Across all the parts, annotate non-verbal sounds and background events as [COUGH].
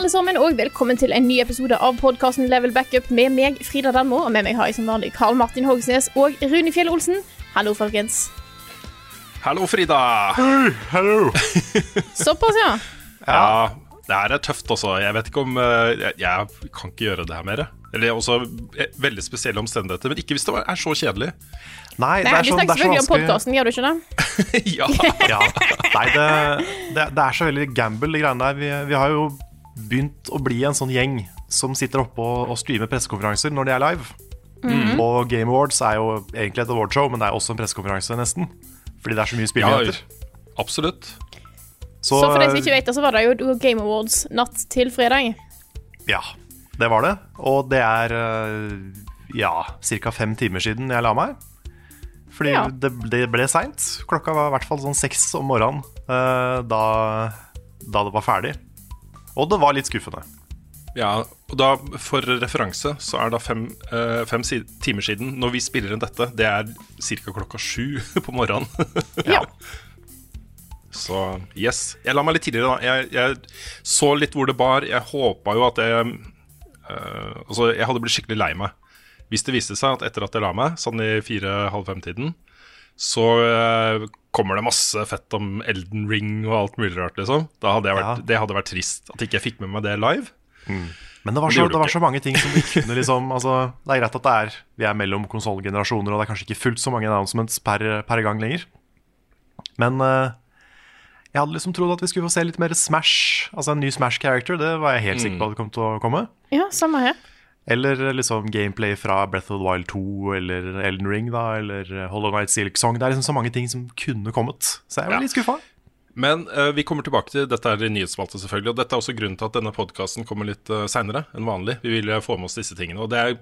Alle sammen, og velkommen til en ny episode av podkasten Level Backup med meg, Frida Danmo. Og med meg har jeg som vanlig Karl Martin Hogsnes og Rune Fjell Olsen. Hallo, folkens. Hallo, Frida. [LAUGHS] Såpass, ja. Ja, det her er tøft, også. Jeg vet ikke om eh, Jeg, jeg kan ikke gjøre det her mer. Eller også eh, veldig spesielle omstendigheter, men ikke hvis det er så kjedelig. Nei, det Nei, er vi snakker er selvfølgelig om podkasten, gjør du ikke det? [LAUGHS] ja. ja. Nei, det, det, det er så veldig gamble, de greiene der. Vi, vi har jo begynt å bli en sånn gjeng som sitter oppe og, og streamer pressekonferanser når de er live. Mm. Og Game Awards er jo egentlig et awardshow, men det er også en pressekonferanse, nesten. Fordi det er så mye ja, absolutt. Så for de som ikke vet det, så var det jo Game Awards natt til fredag. Ja, det var det. Og det er eh, ja, ca. fem timer siden jeg la meg. Fordi Ja. det, det ble seint. Klokka var i hvert fall sånn seks om morgenen eh, da, da det var ferdig. Og det var litt skuffende. Ja, og da For referanse så er da fem, eh, fem si timer siden, når vi spiller inn dette, det er ca. klokka sju [LAUGHS] på morgenen. [LAUGHS] Ja. Så yes. Jeg la meg litt tidligere, da. Jeg, jeg så litt hvor det bar. Jeg håpa jo at jeg eh, Altså, jeg hadde blitt skikkelig lei meg hvis det viste seg at etter at jeg la meg, sånn i fire-halv fem-tiden, så eh, kommer det masse fett om Elden Ring og alt mulig rart, liksom. Da hadde jeg vært, Ja. Det hadde vært trist at ikke jeg fikk med meg det live. Men det var, så, det, det var så mange ting som vi kunne liksom [LAUGHS] altså, Det er greit at det er, vi er mellom konsollgenerasjoner, og det er kanskje ikke fullt så mange announcements per, per gang lenger. Men uh, jeg hadde liksom trodd at vi skulle få se litt mer Smash. Altså en ny Smash-character. Det var jeg helt sikker på at det kom til å komme. ja, samme her. Eller liksom gameplay fra Breath of the Wild 2 eller Elden Ring, da, eller Hollow Night Silk Song. Det er liksom så mange ting som kunne kommet. Så jeg var Ja. litt skuffa. Men uh, vi kommer tilbake til dette er nyhetsspalte, selvfølgelig. Og dette er også grunnen til at denne podkasten kommer litt uh, seinere enn vanlig. Vi ville få med oss disse tingene. Og det er,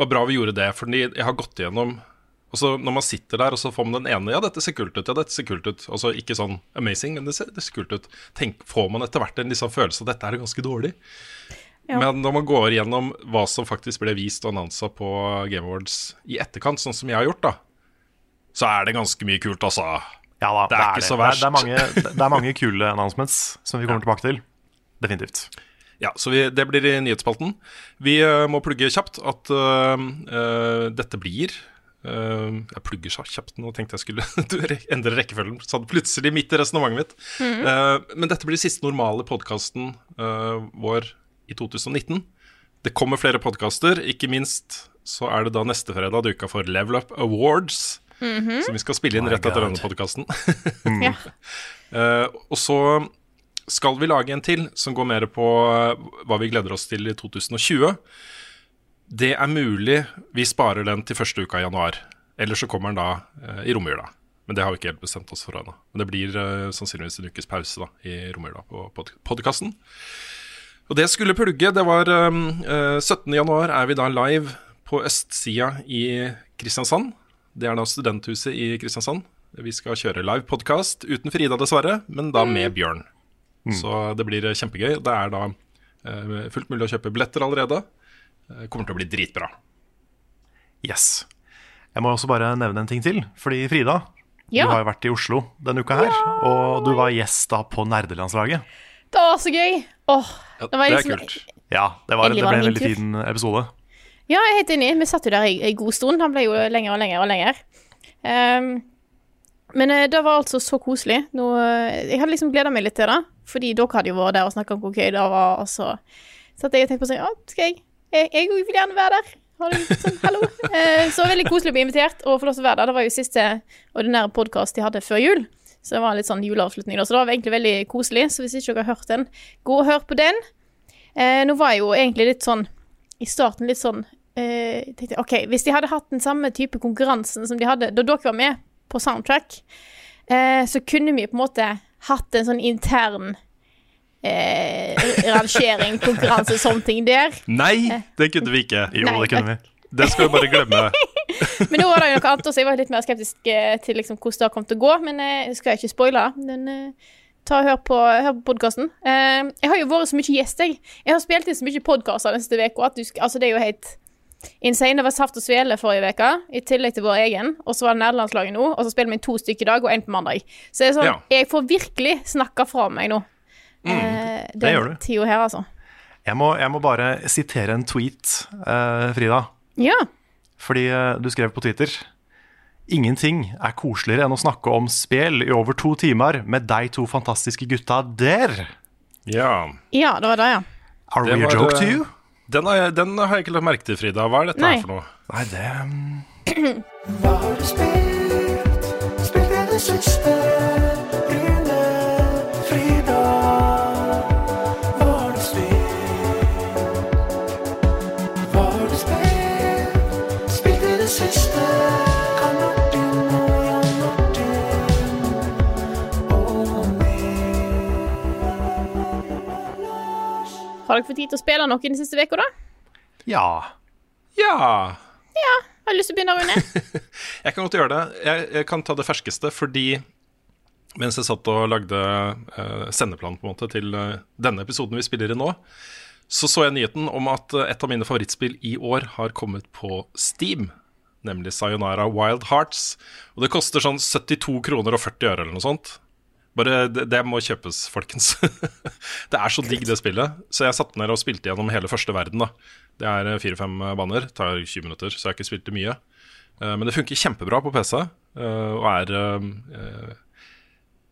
var bra vi gjorde det, fordi jeg har gått igjennom og så Når man sitter der og så får man den ene Ja, dette ser kult ut. Ja, dette ser kult ut. Altså ikke sånn amazing, men det ser, det ser kult ut. Tenk, får man etter hvert en liksom følelse av at dette er ganske dårlig. Ja. Men når man går gjennom hva som faktisk ble vist og annonsa på Game Awards i etterkant, sånn som jeg har gjort, da, så er det ganske mye kult, altså. Ja da, Det er ikke så Det er, verst. det, er mange, det er mange kule announcements som vi kommer tilbake til. Definitivt. Ja, så vi, det blir i nyhetsspalten. Vi uh, må plugge kjapt at uh, uh, dette blir eh, Jeg plugger så kjapt nå, tenkte jeg skulle [LAUGHS] endre rekkefølgen. Sånn plutselig midt i resonnementet mitt. Eh, men dette blir siste normale podkasten vår i 2019. Det kommer flere podkaster, ikke minst så er det da neste fredag duka for Level Up Awards. Som vi skal spille inn rett etter denne podkasten. [LAUGHS] Ja. uh, og så skal vi lage en til som går mer på eh, hva vi gleder oss til i 2020. Det er mulig vi sparer den til første uka i januar. Eller så kommer den da uh, i romjula. Men det har vi ikke helt bestemt oss for ennå. Men det blir uh, sannsynligvis en ukes pause da, i romjula på pod podkasten. Og det skulle plugge. Det var um, uh, 17. januar er vi da live på østsida i Kristiansand. Det er da studenthuset i Kristiansand. Vi skal kjøre live podkast uten Frida, dessverre, men da med Bjørn. Så det blir kjempegøy. Det er da uh, fullt mulig å kjøpe billetter allerede. Uh, kommer til å bli dritbra. Yes. Jeg må også bare nevne en ting til. Fordi Frida, Ja. du har jo vært i Oslo denne uka her. Og du var gjest da på nerdelandslaget. Det var så gøy. Åh, Det var det er liksom- kult. Ja, det, var, det ble en veldig fin episode. Ja, jeg er helt enig. Vi satt jo der i en god stund. Han ble jo lenger og lenger og lenger. Um, men eh, det var altså så koselig. Nå, eh, jeg hadde liksom gleda meg litt til det, fordi dere hadde jo vært der og snakka om hvor gøy det var. Og så satt jeg og tenkte på sånn Ja, skal jeg Jeg jeg vil gjerne være der. Har du sånn, hallo? Uh, så veldig koselig å bli invitert og få lov til å være der. Det var jo siste ordinære podkast de hadde før jul. Så det var litt sånn juleavslutning, da. Så det var egentlig veldig koselig. Så hvis ikke dere har hørt den, gå og hør på den. Eh, nå var jeg jo egentlig litt sånn i starten litt sånn eh, tenkte, OK, hvis de hadde hatt den samme type konkurransen som de hadde da dere var med på Soundtrack, eh, så kunne vi på en måte hatt en sånn intern eh, rangering, [LAUGHS] konkurranse, sånne ting der. Nei, det kunne vi ikke. Jo, Nei, det kunne vi. Det skal vi bare glemme. [LAUGHS] [LAUGHS] Men nå var det jo noe annet også. Jeg var litt mer skeptisk eh, til liksom, hvordan det har kommet til å gå. Men eh, jeg skal ikke spoile. Men uh, ta og hør på, hør på podkasten. Uh, jeg har jo vært så mye gjest, jeg. Jeg har spilt inn så mye podkaster den siste uka at du, altså, det er jo helt insane. Det var Saft og Svele forrige uke, i tillegg til vår egen. Og så var det nederlandslaget nå, og så spiller vi to stykker i dag og én på mandag. Så det er sånn, Ja. jeg får virkelig snakka fra meg nå. Eh, den gjør du. tida her, altså. Jeg må, jeg må bare sitere en tweet, eh, Frida. Ja. Fordi eh, du skrev på Twitter Ingenting er koseligere enn å snakke om spel i over to timer med de to fantastiske gutta der. Ja. ja, det var det, ja. Are Det we a joke to eh, you? Den har, jeg, den har jeg ikke lagt merke til, Frida. Hva er dette Nei. her for noe? Nei, det Hva Har dere fått tid til å spille noe den siste uka, da? Ja. Ja, Har du lyst til å begynne, Rune? [LAUGHS] jeg kan godt gjøre det. Jeg, jeg kan ta det ferskeste, fordi mens jeg satt og lagde uh, sendeplan på en måte til uh, denne episoden vi spiller i nå, så så jeg nyheten om at eh, et av mine favorittspill i år har kommet på Steam. Nemlig Sayonara Wild Hearts. Og det koster sånn 72 kroner og 40 øre eller noe sånt. Bare det, det må kjøpes, folkens. [LAUGHS] det er så digg, det spillet. Så jeg satte ned og spilte gjennom hele første verden. da Det er eh, fire-fem baner. Tar 20 minutter, så jeg har ikke spilt det mye. Eh, Men det funker kjempebra på PC, eh, og er eh,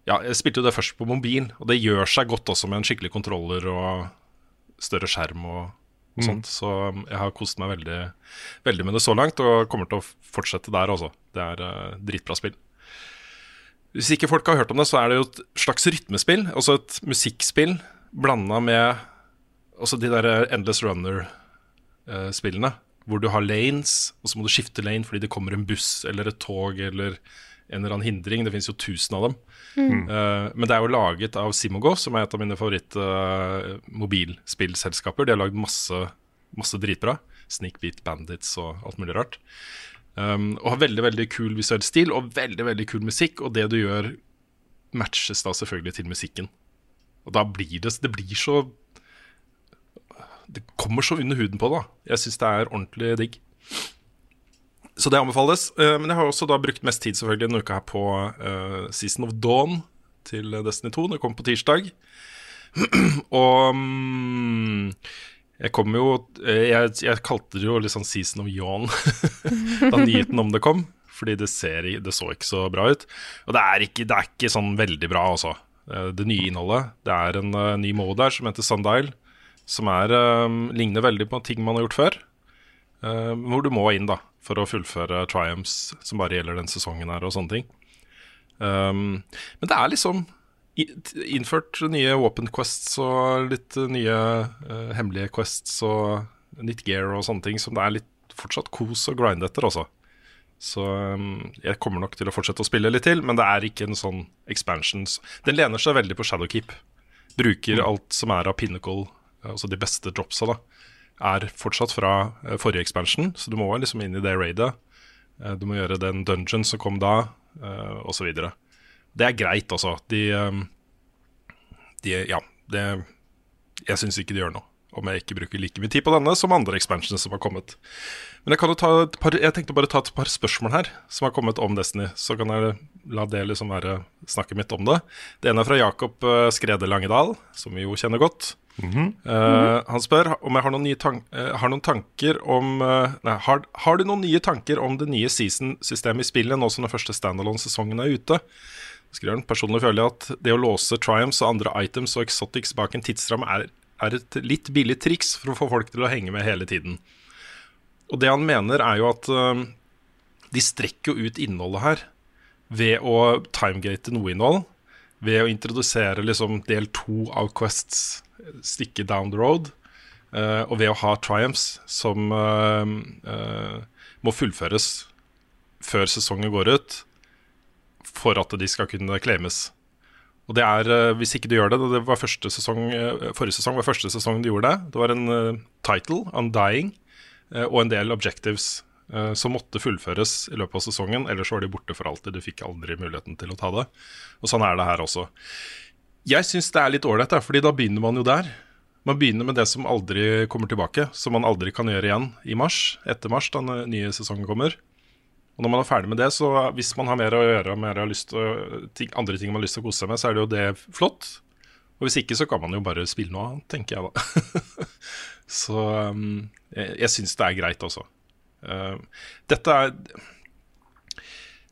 Ja, jeg spilte jo det først på mobil, og det gjør seg godt også med en skikkelig kontroller og større skjerm og, og sånt. Så um, jeg har kost meg veldig, veldig med det så langt, og kommer til å fortsette der også. Det er uh, dritbra spill. Hvis ikke folk har hørt om det, så er det jo et slags rytmespill. Altså et musikkspill blanda med også de der Endless Runner-spillene. hvor du har lanes, og så må du skifte lane fordi det kommer en buss eller et tog eller en eller annen hindring. Det finnes jo tusen av dem. Eh, men det er jo laget av Simogo, som er et av mine favoritt-mobilspillselskaper. de har lagd masse, masse dritbra. Sneakbeat Bandits og alt mulig rart. Um, og har veldig veldig kul visuell stil og veldig veldig kul musikk. Og det du gjør, matches da selvfølgelig til musikken. Og da blir det Det blir så Det kommer så under huden på det. da. Jeg syns det er ordentlig digg. Så det anbefales. Uh, men jeg har også da brukt mest tid selvfølgelig denne uka her på uh, Season of Dawn til Destiny 2. Det kom på tirsdag. [CLEARS THROAT] og mm, jeg kom jo eh, jeg, jeg kalte det jo litt sånn Season of Yawn [LAUGHS] da nyheten om det kom. Fordi det, ser, det så ikke så bra ut. Og det er ikke, det er ikke sånn veldig bra, altså. Eh, Det nye innholdet. Det er en uh, ny mode der som heter Sundial. Som er, um, ligner veldig på ting man har gjort før. Uh, hvor du må inn da for å fullføre triumphs som bare gjelder den sesongen her og sånne ting. Um, men det er liksom innført nye open Quests og litt eh, nye uh, hemmelige quests og nytt gear og sånne ting som det er litt fortsatt kos og grind etter også. Så um, jeg kommer nok til å fortsette å spille litt til, men det er ikke en sånn expansions. Den lener seg veldig på Shadowkeep. Bruker alt som er av Pinnacle, altså de beste dropsa, da er fortsatt fra uh, forrige expansion, så du må liksom inn i det raidet. Uh, Du må gjøre den dungeon som kom da, osv. Det er greit, altså. De, eh, de Ja, det Jeg syns ikke de gjør noe. Om jeg ikke bruker like mye tid på denne som andre expansions som har kommet. Men jeg kan jo ta et par Jeg tenkte bare ta et par spørsmål her som har kommet om Destiny. Så kan jeg la det liksom være snakket mitt om det. Det ene er fra Jakob eh, Skrede Langedal, som vi jo kjenner godt. Eh, han spør om jeg har noen, nye tank eh, har noen tanker om uh, Nei, har, har du noen nye tanker om det nye season-systemet i spillet nå som den første standalone-sesongen er ute? Skriver han, Personlig føler jeg at det å låse triumphs og andre items og exotics bak en tidsramme er, er et litt billig triks for å få folk til å henge med hele tiden. Og det han mener, er jo at uh, de strekker jo ut innholdet her ved å timegate noe innhold. Ved å introdusere liksom del to av Quests, stikke down the road. Uh, og ved å ha triumphs som uh, må fullføres før sesongen går ut, for at de skal kunne claimes. Og det er, eh, hvis ikke du gjør det, det var første sesong, eh, Forrige sesong var første sesong du gjorde det. Det var en eh, title, Undying, og en del objectives som måtte fullføres i løpet av sesongen. Ellers var de borte for alltid. Du fikk aldri muligheten til å ta det. Og sånn er det her også. Jeg syns det er litt ålreit, fordi da begynner man jo der. Man begynner med det som aldri kommer tilbake, som man aldri kan gjøre igjen i mars, etter mars, da den nye sesongen kommer. Og når man er ferdig med det, så hvis man har mer å gjøre mer å, ting, andre ting man har lyst til å kose seg med, så er det jo det flott. Og hvis ikke, så kan man jo bare spille noe annet, tenker jeg da. [LAUGHS] så um, jeg, jeg syns det er greit også. Uh, dette er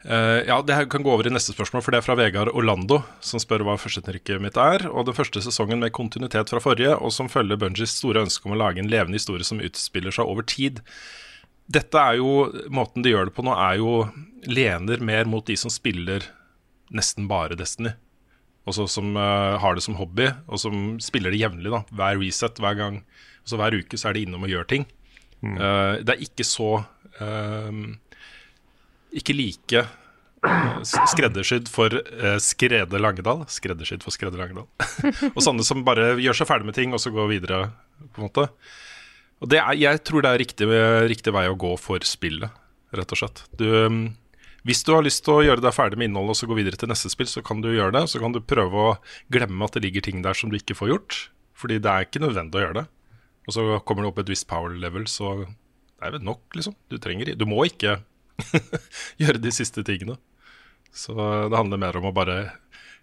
uh, Ja, det her kan gå over i neste spørsmål, for det er fra Vegard Orlando, som spør hva førsteinntrykket mitt er. Og den første sesongen med kontinuitet fra forrige, og som følger Bungies store ønske om å lage en levende historie som utspiller seg over tid. Dette er jo, Måten de gjør det på nå, er jo lener mer mot de som spiller nesten bare Destiny. Også som uh, har det som hobby, og som spiller det jevnlig. da Hver reset, hver gang. Så hver uke så er de innom og gjør ting. Eh, det er ikke så uh, Ikke like skreddersydd for uh, Skrede Langedal. Skreddersydd for Skrede Langedal. [LAUGHS] og sånne som bare gjør seg ferdig med ting, og så går videre, på en måte. Og det er, jeg tror det er riktig, riktig vei å gå for spillet, rett og slett. Du, um, hvis du har lyst til å gjøre deg ferdig med innholdet og så gå videre til neste spill, så kan du gjøre det. Så kan du prøve å glemme at det ligger ting der som du ikke får gjort. Fordi det er ikke nødvendig å gjøre det. Og så kommer det opp et visst power level, så det er vel nok, liksom. Du trenger Du må ikke [LAUGHS] gjøre de siste tingene. Så det handler mer om å bare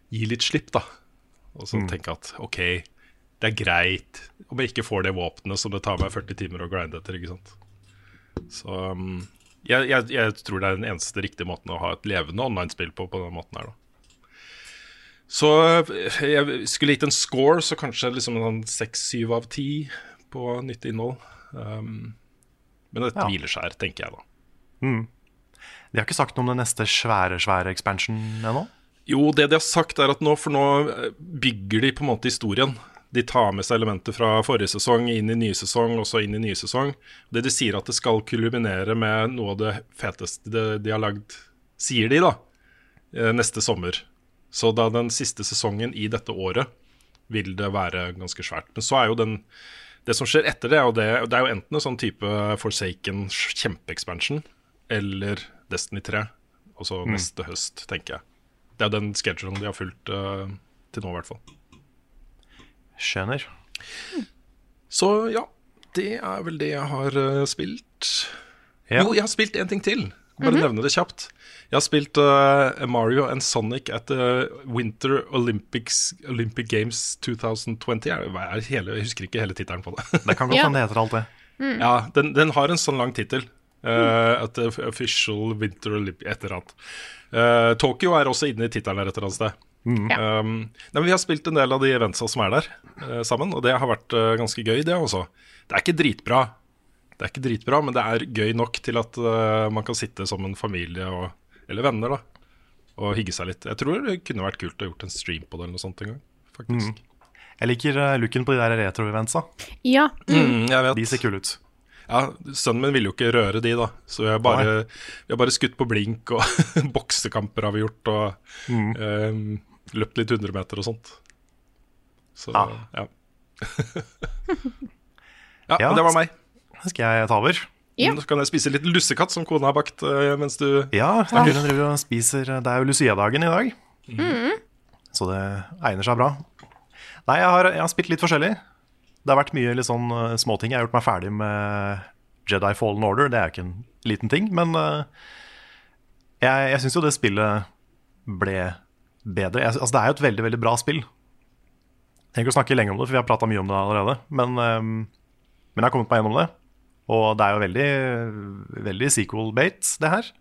gi litt slipp, da. Og så tenke at OK, det er greit om jeg ikke får det våpenet som det tar meg 40 timer å grinde etter, ikke sant. Så um, jeg, jeg, jeg tror det er den eneste riktige måten å ha et levende online-spill på, på den måten her, da. Så eh, jeg skulle gitt en score, så kanskje liksom en seks-syv av ti på nytt innhold. Um, men dette Ja. hviler seg her, tenker jeg da. De har ikke sagt noe om den neste svære, svære expansion ennå? Jo, det de har sagt er at nå, for nå eh, bygger de på en måte historien. De tar med seg elementer fra forrige sesong inn i ny sesong, og så inn i ny sesong. Det de sier at det skal kulminere med noe av det feteste de, de har lagd, sier de da, eh, neste sommer. Så da den siste sesongen i dette året vil det være ganske svært. Men så er jo den Det som skjer etter det, og det, det er jo enten en sånn type Forsaken kjempeexpansion eller Destiny 3, altså mm. neste høst, tenker jeg. Det er den schedulen de har fulgt uh, til nå, i hvert fall. Skjønner. Så ja, det er vel det jeg har uh, spilt. Ja. Jo, jeg har spilt en ting til. Bare nevne det kjapt. Jeg har spilt uh, Mario and Sonic at the Winter Olympics, Olympic Games 2020. Jeg, hele, jeg husker ikke hele tittelen på det. [LAUGHS] Det kan godt Ja. hende det heter alt det. ja, den, den har en sånn lang tittel. Uh, at the Official Winter Olympic Et eller annet. Uh, Tokyo er også inne i tittelen her et eller annet sted. Um, nei, men vi har spilt en del av de eventsa som er der, uh, sammen, og det har vært uh, ganske gøy, det også. Det er ikke dritbra, det er ikke dritbra, men det er gøy nok til at uh, man kan sitte som en familie og, eller venner da, og hygge seg litt. Jeg tror det kunne vært kult å gjort en stream på det eller noe sånt en gang, faktisk. Jeg liker uh, looken på de der retro-eventsa. Ja. Mm, jeg vet. De ser kule ut. Ja, Sønnen min ville jo ikke røre de, da. Så vi har bare, vi har bare skutt på blink, og [LAUGHS] boksekamper har vi gjort, og eh, løpt litt 100 meter og sånt. Så Ja. ja. [LAUGHS] ja, Ja. det var meg. Skal jeg ta over? Ja. Nå kan jeg spise litt lussekatt som kona har bakt eh, mens du Ja, Hun driver og spiser Det er jo Lucia-dagen i dag. Så det egner seg bra. Nei, jeg har, jeg har spilt litt forskjellig. Det har vært mye litt sånn uh, småting. Jeg har gjort meg ferdig med Jedi Fallen Order. Det er jo ikke en liten ting, men uh, jeg, jeg syns jo det spillet ble bedre. Jeg, altså, det er jo et veldig, veldig bra spill. Jeg trenger ikke å snakke lenge om det, for vi har prata mye om det allerede. Men, um, men jeg har kommet meg gjennom det. Og det er jo veldig, veldig sequel-bate, det her.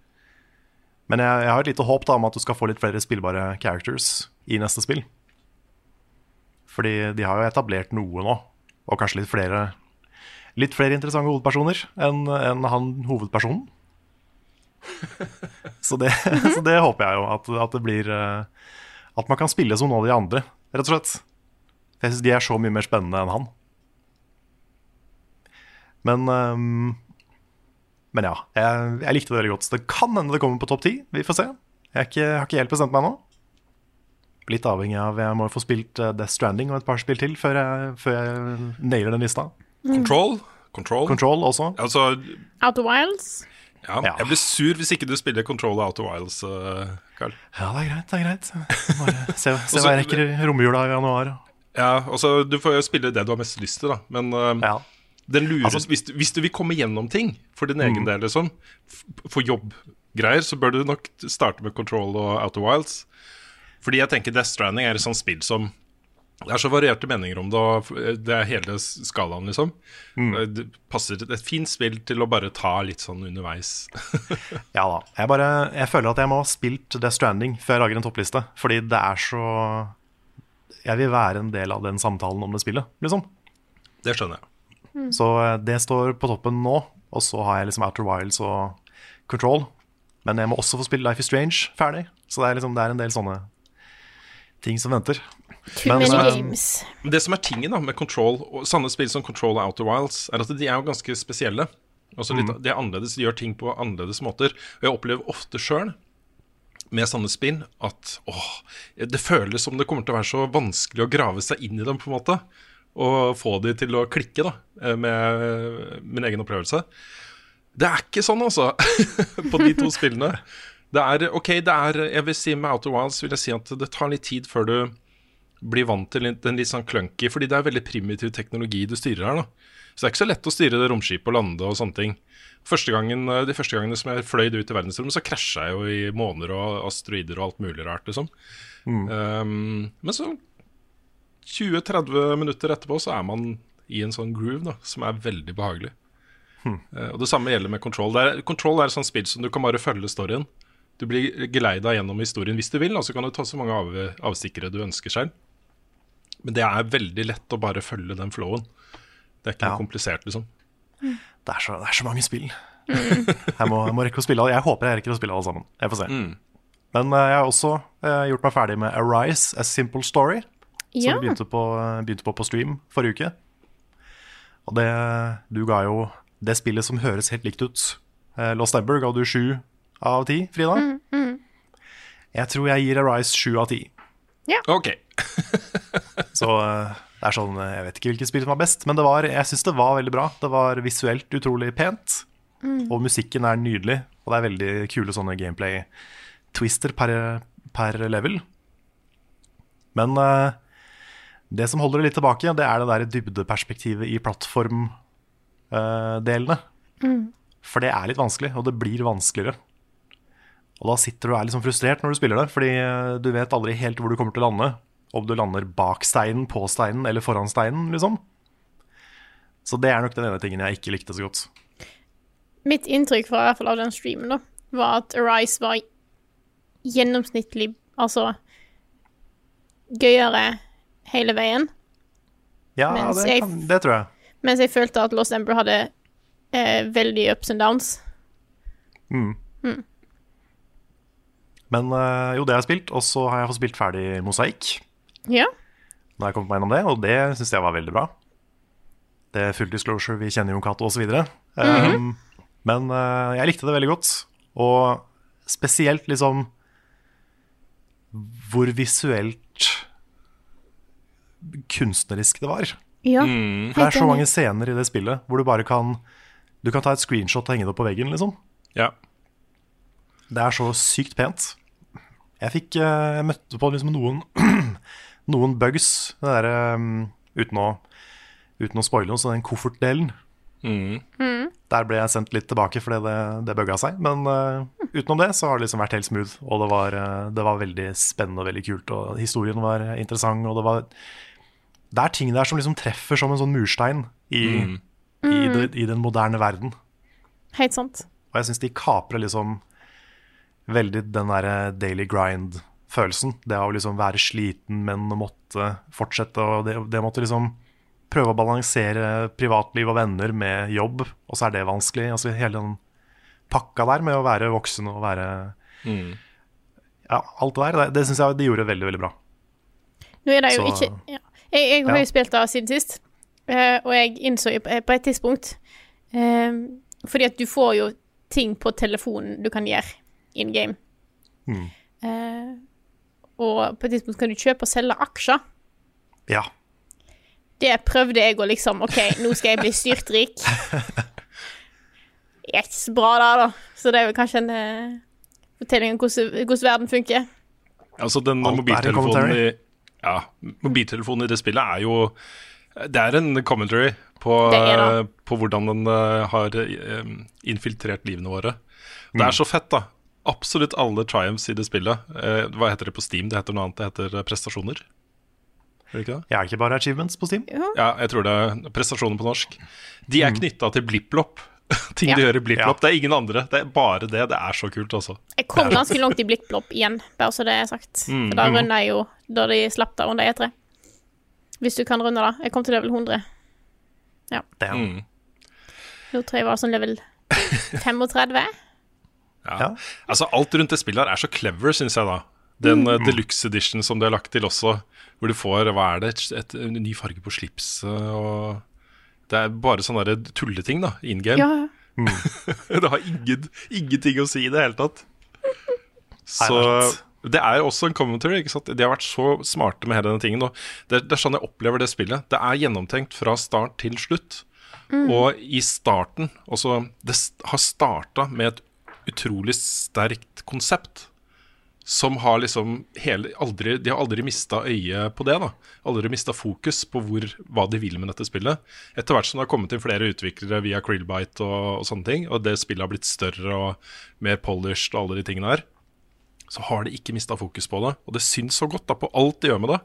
Men jeg, jeg har et lite håp da om at du skal få litt flere spillbare characters i neste spill. Fordi de har jo etablert noe nå, og kanskje litt flere litt flere interessante hovedpersoner enn enn han hovedpersonen. [LAUGHS] så, det, så det håper jeg jo, at, at det blir eh, At man kan spille som noen av de andre, rett og slett. Jeg syns de er så mye mer spennende enn han. Men um, Men ja, jeg, jeg likte det veldig godt. Så det kan hende det kommer på topp ti. Vi får se. Jeg, er ikke, har ikke helt bestemt meg ennå. Litt avhengig av Jeg må få spilt eh, Death Stranding og et par spill til før jeg, før jeg nailer den lista. Control. Control. Control også. Altså, of Wilds. Ja, Ja. Jeg blir sur hvis ikke du spiller Control og of Wilds, Carl. Ja, det er greit. det er greit Bare [LAUGHS] se, se hva jeg rekker i romjula i januar. Ja, også, Du får jo spille det du har mest lyst til, da. Men uh, Ja. den lurer, Altså- hvis, du, hvis du vil komme gjennom ting for din egen del, liksom, for jobbgreier, så bør du nok starte med Control og Out of Wilds. Fordi jeg tenker Death Stranding er et sånt spill som Det er så varierte meninger om det, og det er hele skalaen, liksom. Det passer et fint spill til å bare ta litt sånn underveis. [LAUGHS] Ja da. Jeg, bare, jeg føler at jeg må ha spilt Death Stranding før jeg lager en toppliste. Fordi det er så Jeg vil være en del av den samtalen om det spillet, liksom. Det skjønner jeg. Så eh, det står på toppen nå. Og så har jeg liksom Outer Wilds og Control. Men jeg må også få spille Life is Strange ferdig. Så det er, liksom, det er en del sånne ting som venter. Too Men, many games. Men Det som er tingen da med Control, og sanne spill som Control og Outer Wilds, er at de er jo ganske spesielle. Altså litt, De er annerledes, de gjør ting på annerledes måter. Og jeg opplever ofte sjøl med sånne spill at åh, det føles som det kommer til å være så vanskelig å grave seg inn i dem, på en måte. Og få de til å klikke, da, eh, med min egen opplevelse. Det er ikke sånn, altså, [LAUGHS] på de to spillene. Det er, ok, det er, jeg vil si Med Outer Wilds vil jeg si at det tar litt tid før du blir vant til den litt sånn clunky, fordi det er veldig primitiv teknologi du styrer her. da. Så det er ikke så lett å styre det romskipet og lande og sånne ting. Første gangen, eh, de første gangene som jeg fløy ut i verdensrommet, så krasja jeg jo i måner og asteroider og alt mulig rart, liksom. Um, men så 20-30 minutter etterpå så er man i en sånn groove da, som er veldig behagelig. Eh, og Det samme gjelder med Control. Er, Control er et sånt spill som du kan bare følge storyen. Du blir geleida gjennom historien hvis du vil, og så kan du ta så mange av, avstikkere du ønsker selv. Men det er veldig lett å bare følge den flowen. Det er ikke Ja. noe komplisert, liksom. Det er så, det er så mange spill. Jeg må, jeg må rekke å spille alle. Jeg håper jeg rekker å spille alle sammen. Jeg får se. Men uh, jeg har også uh, gjort meg ferdig med Arise, A Simple Story. Som Ja. vi begynte på, begynte på på stream forrige uke. Og det Du ga jo det spillet som høres helt likt ut. Uh, Lost Ember ga du sju av ti, Frida. Jeg tror jeg gir Arise sju av ti. Ok. [LAUGHS] Så eh, det er sånn Jeg vet ikke hvilket spill som var best, men det var, jeg syns det var veldig bra. Det var visuelt utrolig pent, og musikken er nydelig. Og det er veldig kule sånne gameplay-twister per, per level. Men uh, det som holder det litt tilbake, det er det der dybdeperspektivet i plattformdelene. For det er litt vanskelig, og det blir vanskeligere. Og da sitter du og er litt sånn frustrert når du spiller det, fordi eh, du vet aldri helt hvor du kommer til å lande. Om du lander bak steinen, på steinen eller foran steinen, liksom. Så det er nok den ene tingen jeg ikke likte så godt. Mitt inntrykk fra i hvert fall av den streamen da, var at Arise var gjennomsnittlig Altså gøyere hele veien. Ja, det, jeg- kan, det tror jeg. Mens jeg følte at Lost Ember hadde eh, veldig ups and downs. Men eh, jo, det har jeg spilt, og så har jeg fått spilt ferdig Mosaikk. Ja. Nå har jeg kommet meg gjennom det, og det syns jeg var veldig bra. Det er full disclosure, vi kjenner jo Cato osv. um, men uh, jeg likte det veldig godt. Og spesielt liksom hvor visuelt kunstnerisk det var. Ja. mm. det er så mange scener i det spillet hvor du bare kan Du kan ta et screenshot og henge det opp på veggen, liksom. Ja. Det er så sykt pent. Jeg fikk eh, Jeg møtte på liksom noen [CLEARS THROAT] Noen bugs det der, um, uten, å, uten å spoile noe, så den koffertdelen Der ble jeg sendt litt tilbake fordi det, det bugga seg. Men uh, utenom det så har det liksom vært helt smooth. Og det var, eh, det var veldig spennende og veldig kult. Og historien var interessant. Og det var Det er ting der som liksom treffer som en sånn murstein i, i, det, i den moderne verden. Helt sant. Og jeg syns de kaprer liksom veldig den derre daily grind-følelsen. Det å liksom være sliten, men å måtte fortsette. Og det, det måtte liksom prøve å balansere privatliv og venner med jobb, og så er det vanskelig. Altså Hele den pakka der med å være voksen og være Ja, alt det der, det, det syns jeg de gjorde veldig, veldig bra. Nå er det jo Så- ikke ja. Jeg, jeg har Ja. jo spilt det siden sist, eh, og jeg innså jo på på et tidspunkt eh, Fordi at du får jo ting på telefonen du kan gjøre in game. Mm. Eh, og på et tidspunkt kan du kjøpe og selge aksjer. Ja. Det prøvde jeg å liksom OK, nå skal jeg bli styrtrik. Det [LAUGHS] er ikke så bra, da, da. Så det er vel kanskje en eh, fortelling om hvordan, hvordan verden funker. Altså, den Alt mobiltelefonen i, ja, mobiltelefonen i det spillet er jo Det er en commentary på, Det det. på hvordan den eh, har eh, infiltrert livene våre. Det er så fett, da. Absolutt alle triumphs i det spillet. Eh, hva heter det på Steam? Det heter noe annet. Det heter eh, prestasjoner. Er det ikke det? Jeg er ikke bare achievements på Steam. Ja, jeg tror det er prestasjoner på norsk. De er knytta til blipplopp. [LAUGHS] Ting Ja. du gjør i blipplopp. Ja. Det er ingen andre. Det er bare det. Det er så kult, altså. Jeg kom ganske langt i blipplopp igjen, bare så det er sagt. For da runda jeg jo da de slapp det under E3. Hvis du kan runde da. Jeg kom til level 100. Damn. Mm. Nå tror jeg jeg var sånn level 35. Ja. Ja. Altså, alt rundt det spillet her er så clever, syns jeg, da. Den mm. deluxe edition som de har lagt til også, hvor du får hva er det, et, et, en ny farge på slipset og Det er bare sånne tulleting, da, in game. Ja, [LAUGHS] det har ingen, ingenting å si i det hele tatt. Så det er også en commentary. ikke sant? De har vært så smarte med hele denne tingen. Og det, det er sånn jeg opplever det spillet. Det er gjennomtenkt fra start til slutt. Og i starten også, Det har starta med et utrolig sterkt konsept. Som har liksom hele, aldri, De har aldri mista øyet på det. da Aldri mista fokus på hvor, hva de vil med dette spillet. Etter hvert som det har kommet inn flere utviklere via Krillbite og, og sånne ting, og det spillet har blitt større og mer polished og alle de tingene her, så har de ikke mista fokus på det. Og det syns så godt da på alt de gjør med det.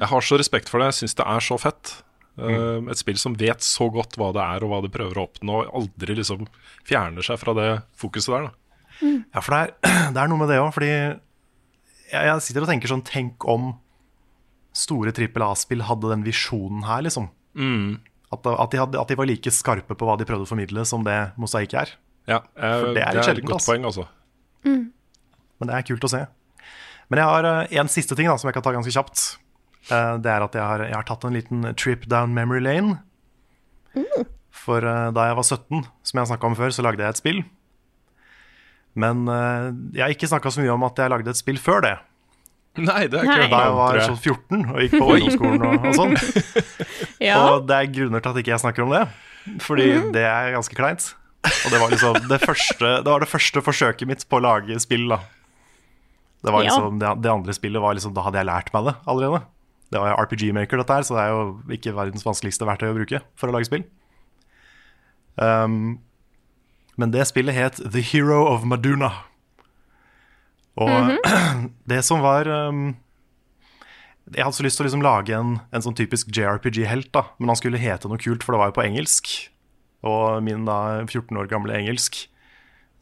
Jeg har så respekt for det. Jeg syns det er så fett. Uh, et spill som vet så godt hva det er og hva det prøver å oppnå, og aldri liksom fjerner seg fra det fokuset der. da Ja, for det er, [CLEARS THROAT] det er noe med det òg, fordi jeg, jeg sitter og tenker sånn Tenk om store trippel A-spill hadde den visjonen her, liksom. At, at, de hadde, at de var like skarpe på hva de prøvde å formidle, som det Mosaikk er. Ja, jeg, For det er litt et godt ass. poeng, altså. Men det er kult å se. Men jeg har eh, en siste ting da, som jeg kan ta ganske kjapt. Eh, Det er at jeg har, jeg har tatt en liten trip down memory lane. For eh, da jeg var 17, som jeg har snakka om før, så lagde jeg et spill. Men eh, jeg har ikke snakka så mye om at jeg lagde et spill før det. Nei, det er Nei. ikke Da jeg var sånn 14 og gikk på ungdomsskolen og, og sånn. [LAUGHS] Ja. Og det er grunner til at ikke jeg snakker om det. Fordi det er ganske kleint. Og det var liksom det første, det var det første forsøket mitt på å lage spill. da Det var Ja. liksom, det, det andre spillet var liksom Da hadde jeg lært meg det allerede. Det var jo RPG Maker, dette her, så det er jo ikke verdens vanskeligste verktøy å bruke for å lage spill. Um, men det spillet het The Hero of Maduna. Og [CLEARS THROAT] det som var um, Jeg hadde så lyst til å liksom lage en, en sånn typisk JRPG-helt, da men han skulle hete noe kult, for det var jo på engelsk. Og min da 14 år gamle engelsk,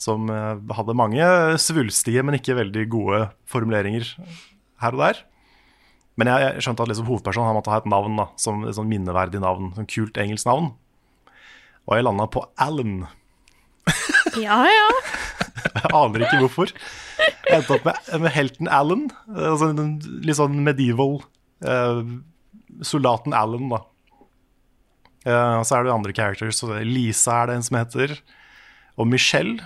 som eh, hadde mange svulstige, men ikke veldig gode formuleringer her og der. Men jeg, jeg skjønte at liksom hovedpersonen måtte ha et navn, da som et sånn minneverdig navn. Sånn kult engelsk navn. Og jeg landa på Alan. [LAUGHS] ja, ja. Jeg aner ikke hvorfor. Jeg endte opp med, med helten Alan. eh, Altså en litt sånn medieval eh, soldaten Alan, da. Eh, og så er det andre characters. Så er Lisa er det en som heter. Og Michelle.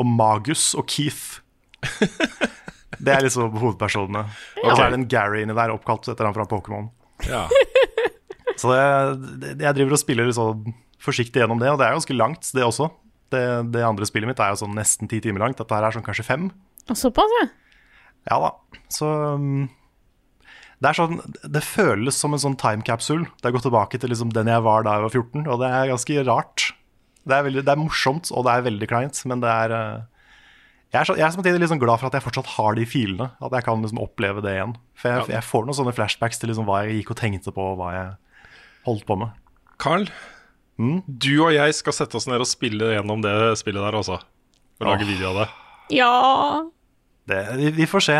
Og Magus og Keith. [LAUGHS] Det er liksom hovedpersonene. Og så er det en Gary inni der, oppkalt etter han fra Pokémon. Ja. [LAUGHS] Så det, jeg driver og spiller sånn forsiktig gjennom det, og det er ganske langt, det også. Det, det andre spillet mitt er jo sånn nesten ti timer langt. Dette her er sånn kanskje fem. Og Såpass, ja. Ja da. Så um, det er sånn Det føles som en sånn time capsule. Det er gått tilbake til liksom den jeg var da jeg var 14, og det er ganske rart. Det er, veldig, det er morsomt, og det er veldig kleint, men det er uh, jeg er, så, jeg er samtidig liksom glad for at jeg fortsatt har de filene. At jeg kan liksom oppleve det igjen. For jeg, jeg får noen sånne flashbacks til liksom hva jeg gikk og tenkte på, og hva jeg holdt på med. Carl, Mm? du og jeg skal sette oss ned og spille gjennom det spillet der også. Og lage video av det. Ja. Det, vi, vi får se.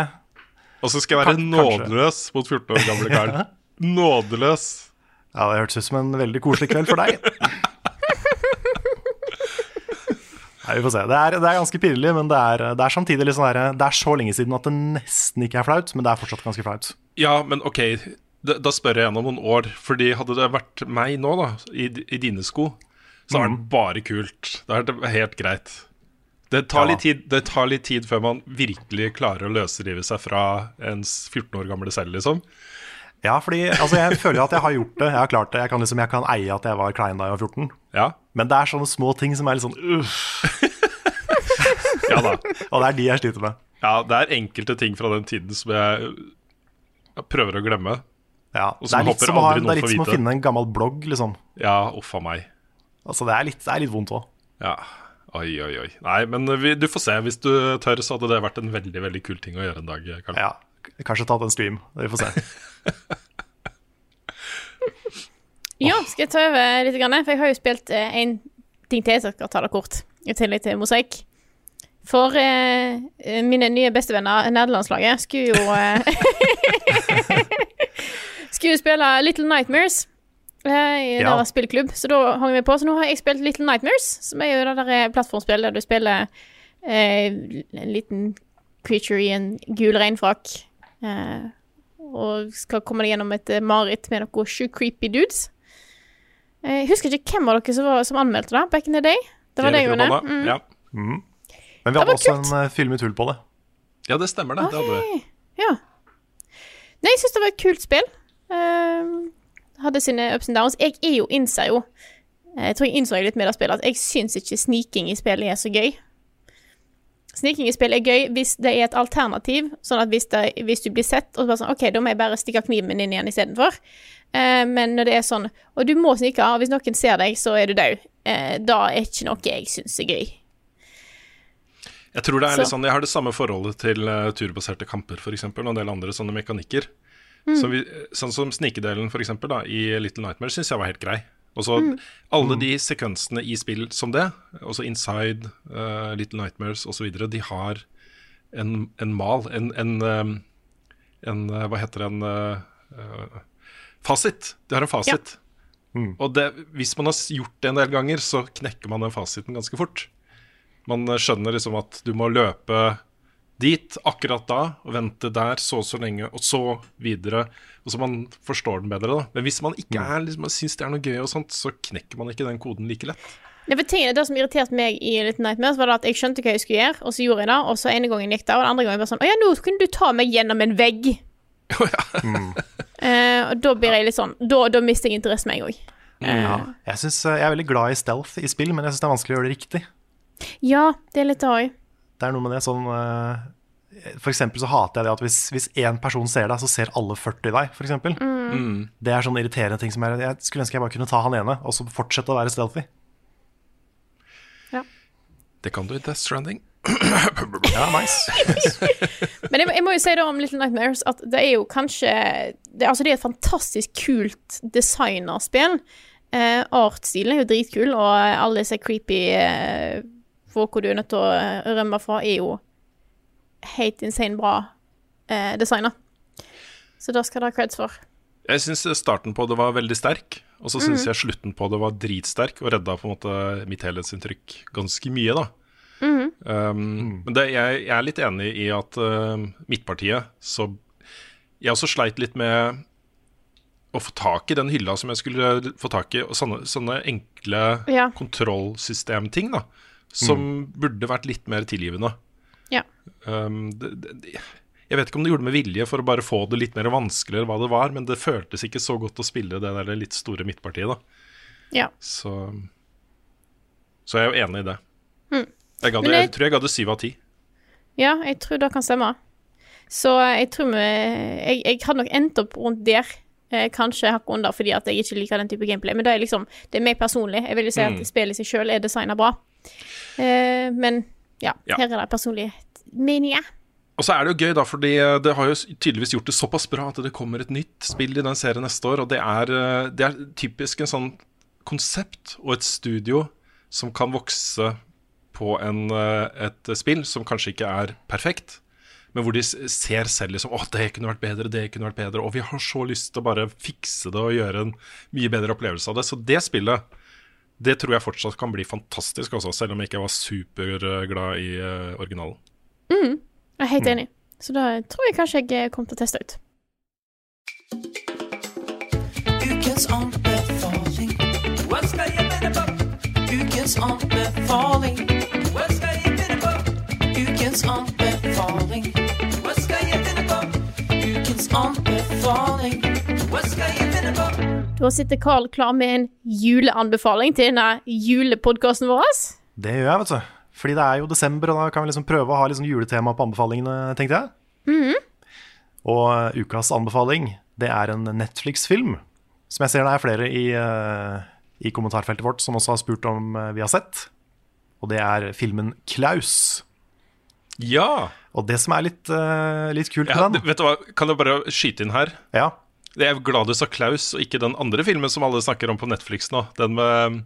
Og så skal jeg være kanskje. nådeløs mot 14 år gamle Carl. [LAUGHS] Nådeløs. Ja, Det hørtes ut som en veldig koselig kveld for deg. [LAUGHS] Nei, vi får se. Det er, det er ganske pirrelig, men det er, det er samtidig litt sånn der, Det er så lenge siden at det nesten ikke er flaut, men det er fortsatt ganske flaut. Ja, men ok, da, da spør jeg igjen om noen år. Fordi hadde det vært meg nå, da, i, i dine sko, så er det bare kult. Da er det helt greit. Det tar, Ja. tid, det tar litt tid før man virkelig klarer å løsrive seg fra ens 14 år gamle selv, liksom. Ja, fordi altså, jeg føler at jeg har gjort det. Jeg har klart det. Jeg kan, liksom, jeg kan eie at jeg var klein da jeg var 14. Ja, Men det er sånne små ting som er litt sånn uff. [LAUGHS] ja da. Og det er de jeg sliter med. Ja, det er enkelte ting fra den tiden som jeg jeg prøver å glemme. Ja, Og det er litt som, å, det er litt som å finne en gammel blogg, liksom. Ja, uff a meg. Altså, det er litt, det er litt vondt òg. Ja. Oi, oi, oi. Nei, men vi, du får se. Hvis du tør, så hadde det vært en veldig veldig kul ting å gjøre en dag. Karl. Ja, kanskje tatt en stream. Vi får se. [LAUGHS] Ja, skal jeg ta over litt? Grann? For jeg har jo spilt én ting til, så jeg skal ta det kort. I tillegg til mosaikk. For eh, mine nye bestevenner, nederlandslaget, skulle jo eh, [LAUGHS] Skulle spille Little Nightmares eh, i Ja. deres spillklubb, så da hang vi på. Så nå har jeg spilt Little Nightmares, som er jo det der eh, plattformspillet der du spiller eh, en liten creature i en gul regnfrakk. Eh, og skal komme deg gjennom et eh, mareritt med noen sju creepy dudes. Eh, Jeg husker ikke hvem av dere som, var, som anmeldte det back in the day. Det var deg. Rune. Mm. Ja. Men vi hadde også kult. en uh, film i tull på det. ja, det stemmer, det. det hadde vi. Ja. Nei, jeg syns det var et kult spill. Uh, hadde sine ups and downs. Jeg er jo innser jo eh, Jeg tror jeg innså litt med det spillet at jeg syns ikke sniking i spillet er så gøy. Sniking i spill er gøy hvis det er et alternativ, sånn at hvis, det, hvis du blir sett, og så bare sånn OK, da må jeg bare stikke kniven inn igjen istedenfor. Uh, men når det er sånn Og du må snike, av. hvis noen ser deg, så er du død. Eh, da er ikke noe jeg syns er gøy. Jeg tror det er Så- litt sånn, jeg har det samme forholdet til uh, turbaserte kamper for eksempel, og en del andre sånne mekanikker. Mm. Så vi, sånn som snikedelen for eksempel, da, i Little Nightmare syns jeg var helt grei. Og så Mm. alle de sekvensene i spill som det, også Inside, uh, Little Nightmares osv., de har en, en mal, en, en, um, en Hva heter det, en uh, Fasit. De har en fasit. Og det, hvis man har gjort det en del ganger, så knekker man den fasiten ganske fort. Man eh, skjønner liksom at du må løpe dit akkurat da, og vente der så og så lenge, og så videre. Og så man forstår den bedre, da. Men hvis man ikke er, liksom, syns det er noe gøy, og sånt, så knekker man ikke den koden like lett. Det, for tingen, det som irriterte meg i Little Nightmares, var det at jeg skjønte hva jeg skulle gjøre, og så gjorde jeg det, og så ene gangen gikk det, og den andre gangen bare sånn Å ja, nå kunne du ta meg gjennom en vegg. [LAUGHS] Eh, og da blir jeg litt sånn Da, da mister jeg interessen med, jeg òg. Ja. Jeg, synes, uh, jeg er veldig glad i stealth i spill, men jeg syns det er vanskelig å gjøre det riktig. Ja, det er litt det òg. Det er noe med det sånn uh, For eksempel så hater jeg det at hvis, hvis én person ser deg, så ser alle 40 deg, for eksempel. Det er sånn irriterende ting som er Jeg skulle ønske jeg bare kunne ta han ene, og så fortsette å være stealthy. Det kan du i Death Stranding. Ja, nice. [LAUGHS] Men jeg, jeg må jo si det om Little Nightmares at det er jo kanskje det, Altså, det er et fantastisk kult designerspill. Eh, Artstilen er jo dritkul, og alle disse creepy eh, folka du er nødt til å eh, rømme fra, er jo helt insane bra eh, designa. Så da skal det ha creds for. Jeg syns starten på det var veldig sterk, og så syns jeg slutten på det var dritsterk, og redda på en måte mitt helhetsinntrykk ganske mye, da. Um, men det, jeg, jeg er litt enig i at uh, Midtpartiet Så jeg også sleit litt med å få tak i den hylla som jeg skulle få tak i, og sånne, sånne enkle Ja. kontrollsystemting, da. Som burde vært litt mer tilgivende. Ja. Um, det, det, det, jeg vet ikke om de gjorde det med vilje for å bare få det litt mer vanskelig, eller hva det var, men det føltes ikke så godt å spille det der litt store midtpartiet, da. Ja. Så, så jeg er jo enig i det. Jeg, hadde, jeg, jeg- tror jeg hadde syv av ti. Ja, jeg tror det kan stemme. Så jeg tror vi Jeg, jeg hadde nok endt opp rundt der. Eh, kanskje hakket under fordi at jeg ikke liker den type gameplay. Men det er liksom Det er meg personlig. Jeg vil jo si Mm. at spillet i seg sjøl er designa bra. Eh, men ja, Ja. her er det personlige meninger. Og så er det jo gøy, da, fordi det har jo tydeligvis gjort det såpass bra at det kommer et nytt spill i den serien neste år. Og det er, eh, det er typisk en sånn konsept og et studio som kan vokse på en, eh, et spill som kanskje ikke er perfekt, men hvor de ser selv liksom Å, det kunne vært bedre, det kunne vært bedre. Og vi har så lyst til å bare fikse det og gjøre en mye bedre opplevelse av det. Så det spillet, det tror jeg fortsatt kan bli fantastisk også, selv om jeg ikke var superglad i originalen. originalen. Jeg er helt enig. Så da tror jeg kanskje jeg kommer til å teste ut. Ukens anbefaling. Hva skal jeg mene på? Ukens anbefaling. Hva skal jeg finne på? Ukens anbefaling. Hva skal jeg finne på? Ukens anbefaling. Hva skal jeg finne på? Da sitter Carl klar med en juleanbefaling til denne julepodkasten vår. Det gjør jeg, vet du. Fordi det er jo desember, og da kan vi liksom prøve å ha sånn juletema på anbefalingene, tenkte jeg. Og eh, ukas anbefaling, det er en Netflix-film. Som jeg ser det er flere i, eh, i kommentarfeltet vårt som også har spurt om eh, vi har sett. Og det er filmen Klaus. Ja! Og det som er litt, uh, litt kult ja med den vet du hva, kan jeg bare skyte inn her? Ja, Jeg er glad du sa Klaus, og ikke den andre filmen som alle snakker om på Netflix nå. Den med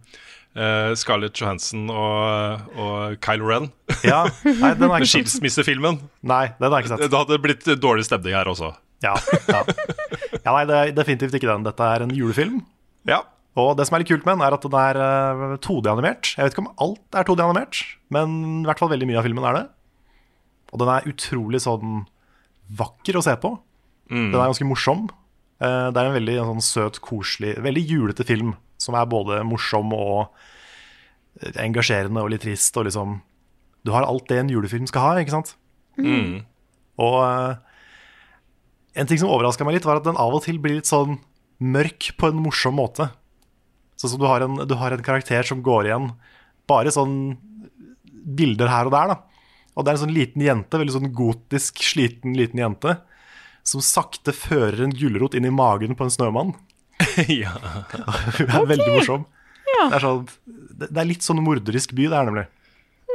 uh, Scarlett Johansson og, og Kylo Ren. ja. Nei, den er [LAUGHS] ikke. Skilsmissefilmen. Nei, den har jeg ikke sett. Det hadde blitt dårlig stemning her også. Ja, ja. ja nei, det er definitivt ikke den. Dette er en julefilm. Ja. Og det som er litt kult med den, er at den er eh, 2D-animert. Jeg vet ikke om alt er 2D-animert, men i hvert fall veldig mye av filmen er det. Og den er utrolig sånn vakker å se på. Den er ganske morsom. Eh, Det er en veldig sånn søt, koselig, veldig julete film som er både morsom og eh, engasjerende og litt trist. Og liksom Du har alt det en julefilm skal ha, ikke sant? Mm. Og eh, en ting som overraska meg litt, var at den av og til blir litt sånn mørk på en morsom måte. Sånn som du har en, du har en karakter som går igjen bare sånn bilder her og der, da. Og det er en sånn liten jente, veldig sånn gotisk, sliten liten jente, som sakte fører en gulrot inn i magen på en snømann. [LAUGHS] ja. [LAUGHS] Hun er veldig morsom. Det, er sånn, det, det er litt sånn morderisk by, det er nemlig.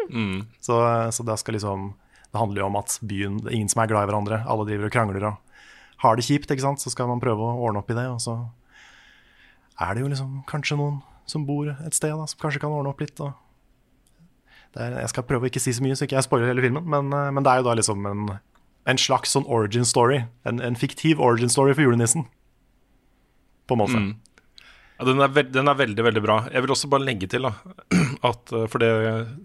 Mm. Så, så det skal liksom Det handler jo om at byen Det er ingen som er glad i hverandre. Alle driver og krangler og har det kjipt, ikke sant. Så skal man prøve å ordne opp i det, og så er det jo liksom kanskje noen som bor et sted da, som kanskje kan ordne opp litt. Og det er, jeg skal prøve å ikke si så mye, så ikke jeg spoiler hele filmen, men, eh, men det er jo da liksom en, en slags sånn origin story. En, en fiktiv origin story for julenissen. På en måte. Mm. Ja, den, er veld, den er veldig, veldig bra. Jeg vil også bare legge til, da, [CLEARS THROAT] at, eh, for det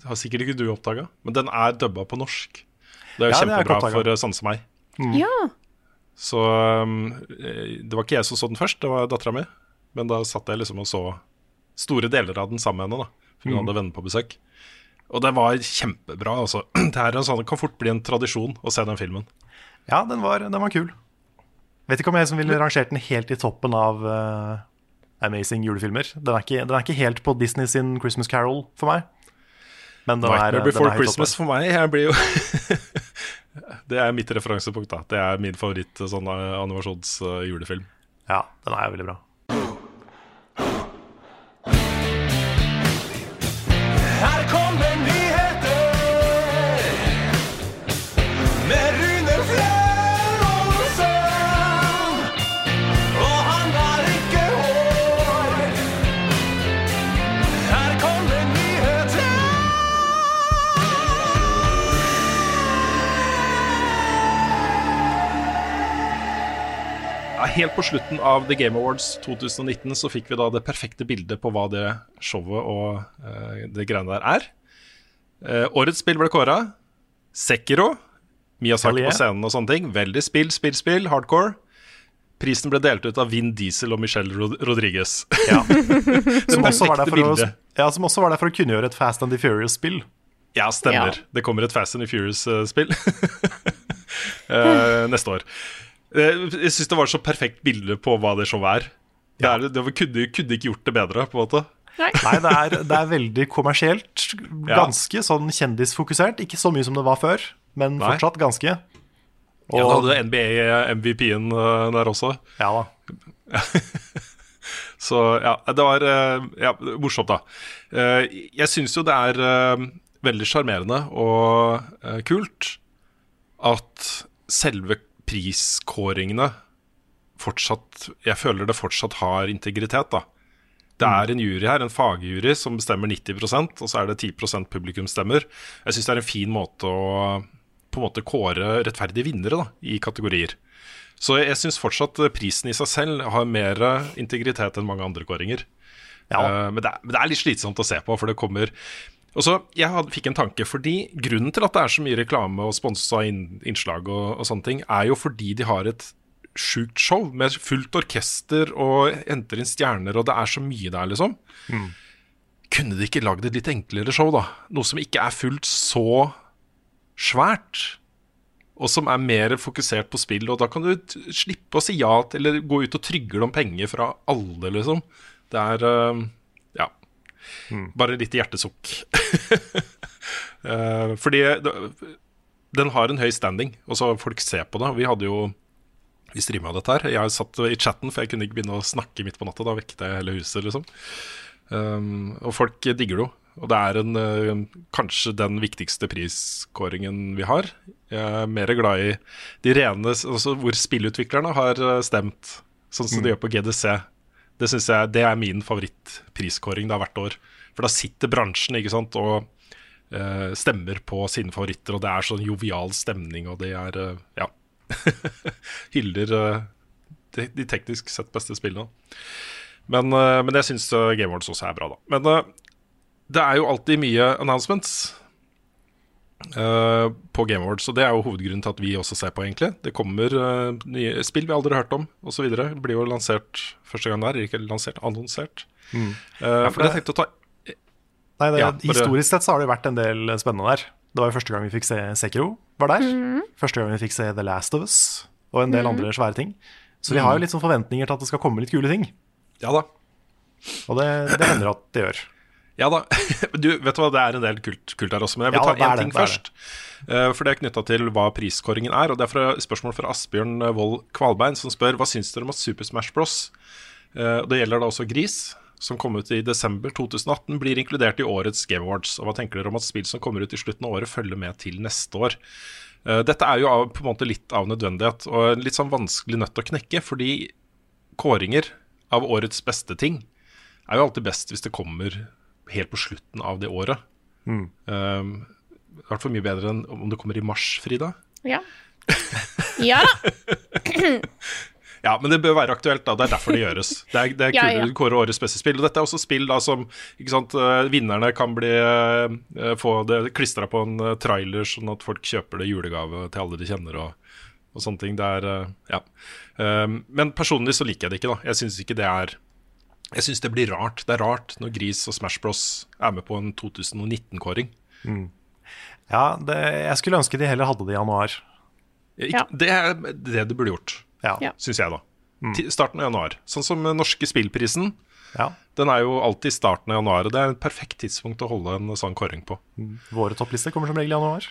har sikkert ikke du oppdaga, men den er dubba på norsk. Det er jo Ja, kjempebra er for eh, sånne som meg. Ja. Så um, det var ikke jeg som så den først, det var dattera mi. Men da satt jeg liksom og så store deler av den sammen med henne, da. For hun hadde venner på besøk. Og det var kjempebra, altså. [CLEARS THROAT] Det, er sånn, det kan fort bli en tradisjon å se den filmen. Ja, den var, den var kul. Vet ikke om jeg som ville rangert den helt i toppen av uh, amazing julefilmer. Den er, ikke, den er ikke helt på Disney sin Christmas Carol for meg. Men den er, Nightmare den Before er Christmas for meg jeg blir jo [LAUGHS] Det er mitt referansepunkt. da Det er min favoritt eh, sånn animasjonsjulefilm. animasjons-julefilm. Ja, den er veldig bra. Helt på slutten av The Game Awards 2019 så fikk vi da det perfekte bildet på hva det showet og uh, det greiene der er. Uh, årets spill ble kåra. Sekiro. Miyazaki på scenen og sånne ting. Veldig spill, spill, spill. Hardcore. Prisen ble delt ut av Vin Diesel og Michelle Rod Rodriguez. Ja. [LAUGHS] [LAUGHS] Som, også var der for å, ja, som også var der for å kunngjøre et Fast and the Furious-spill. Ja, stemmer. Ja. Det kommer et Fast and the Furious-spill uh, [LAUGHS] neste år. Eh, jeg syns det var et så perfekt bilde på hva det showet er. Det, er, det var- kunne, kunne ikke gjort det bedre, på en måte. Nei, det er, det er veldig kommersielt. Ja. Ganske sånn kjendisfokusert. Ikke så mye som det var før, men Nei. fortsatt ganske. Ja, da Og, hadde NBA-MVP-en der også. ja da. [LAUGHS] Så ja, det var eh, ja, morsomt, da. Eh, jeg syns jo det er eh, veldig sjarmerende og eh, kult at selve priskåringene fortsatt Jeg føler det fortsatt har integritet, da. Det er en jury her, en fagjury, som bestemmer 90% og så er det 10% publikumsstemmer. Jeg syns det er en fin måte å på en måte kåre rettferdige vinnere da, i kategorier. Så jeg syns fortsatt eh, prisen i seg selv har mer integritet enn mange andre kåringer. Ja. Uh, men, det er, men det er litt slitsomt å se på, for det kommer og så, Jeg had, fikk en tanke, fordi grunnen til at det er så mye reklame og sponsa inn, innslag, og, og sånne ting, er jo fordi de har et sjukt show med fullt orkester og henter inn stjerner, og det er så mye der, liksom. Kunne de ikke lagd et litt enklere show, da? Noe som ikke er fullt så svært, og som er mer fokusert på spill. Og da kan du slippe å si ja til, eller gå ut og trygle om penger fra alle, liksom. Det er Ja. Bare litt hjertesukk. uh, [LAUGHS] fordi den har en høy standing, og så folk ser på det. Vi hadde jo vi streama dette her. Jeg satt i chatten, for jeg kunne ikke begynne å snakke midt på natta. Da vekket jeg hele huset, liksom. Um, og folk digger det jo. Og det er en, eh, kanskje den viktigste priskåringen vi har. Jeg er mer glad i de rene altså hvor spillutviklerne har stemt, sånn som de gjør på GDC. Det jeg det er min favorittpriskåring hvert år. For da sitter bransjen ikke sant, og uh, stemmer på sine favoritter, og det er sånn jovial stemning, og det er uh, Ja. [LAUGHS] Hyller uh, de, de teknisk sett beste spillene. Men, men jeg syns Game Awards også er bra, da. Men det er jo alltid mye announcements eh, på Game Awards, og det er jo hovedgrunnen til at vi også ser på, egentlig. Det kommer uh, nye spill vi aldri har hørt om, osv. Blir jo lansert første gang der. Ikke lansert, annonsert. Mm. Eh, for men jeg det- tenkte å ta Nei, det, Ja, bare- Historisk sett så har det vært en del spennende der. Det var jo første gang vi fikk se Sekiro var der. Første gang vi fikk se The Last of Us og en del andre svære ting. Så vi har jo litt sånn forventninger til at det skal komme litt kule ting. Ja da. Og det, det hender at det gjør. Ja da. [LAUGHS] Du, vet du hva, det er en del kult, kult her også, men jeg vil Ja, ta én ting det først. Det. for det er knytta til hva priskåringen er. Og det er fra, spørsmål fra Asbjørn eh, Wold Kvalbein, som spør hva syns dere om at Super Smash Bros. Eh, det gjelder da også Gris, som kom ut i desember 2018, blir inkludert i årets Game Awards. Og hva tenker dere om at spill som kommer ut i slutten av året, følger med til neste år? Eh, dette er jo på en måte litt av nødvendighet, og en litt sånn vanskelig nøtt å knekke, fordi kåringer av årets beste ting er jo alltid best hvis det kommer helt på slutten av det året. Mm. Um, I hvert fall mye bedre enn om det kommer i mars, Frida. Ja. Ja da. [LAUGHS] Ja, men det bør være aktuelt, da. Det er derfor det gjøres. Det er, det er Ja, kulere ja. å kåre årets beste spill. Og dette er også spill da som ikke sant, eh, Vinnerne kan bli eh, få det klistra på en eh, trailer, sånn at folk kjøper det i julegave til alle de kjenner. og, og sånne ting. Det er, ja. Um, men personlig så liker jeg det ikke. da Jeg syns ikke det er Jeg syns det blir rart. Det er rart når Gris og Smash Bros er med på en 2019-kåring. Ja, det, jeg skulle ønske de heller hadde det i januar. Ja. Det er det du burde gjort. Ja. Ja. syns jeg, da. Mm. starten av januar. Sånn som norske spillprisen. ja. Den er jo alltid starten av januar, og det er et perfekt tidspunkt å holde en sånn kåring på. Våre topplister kommer som regel i januar.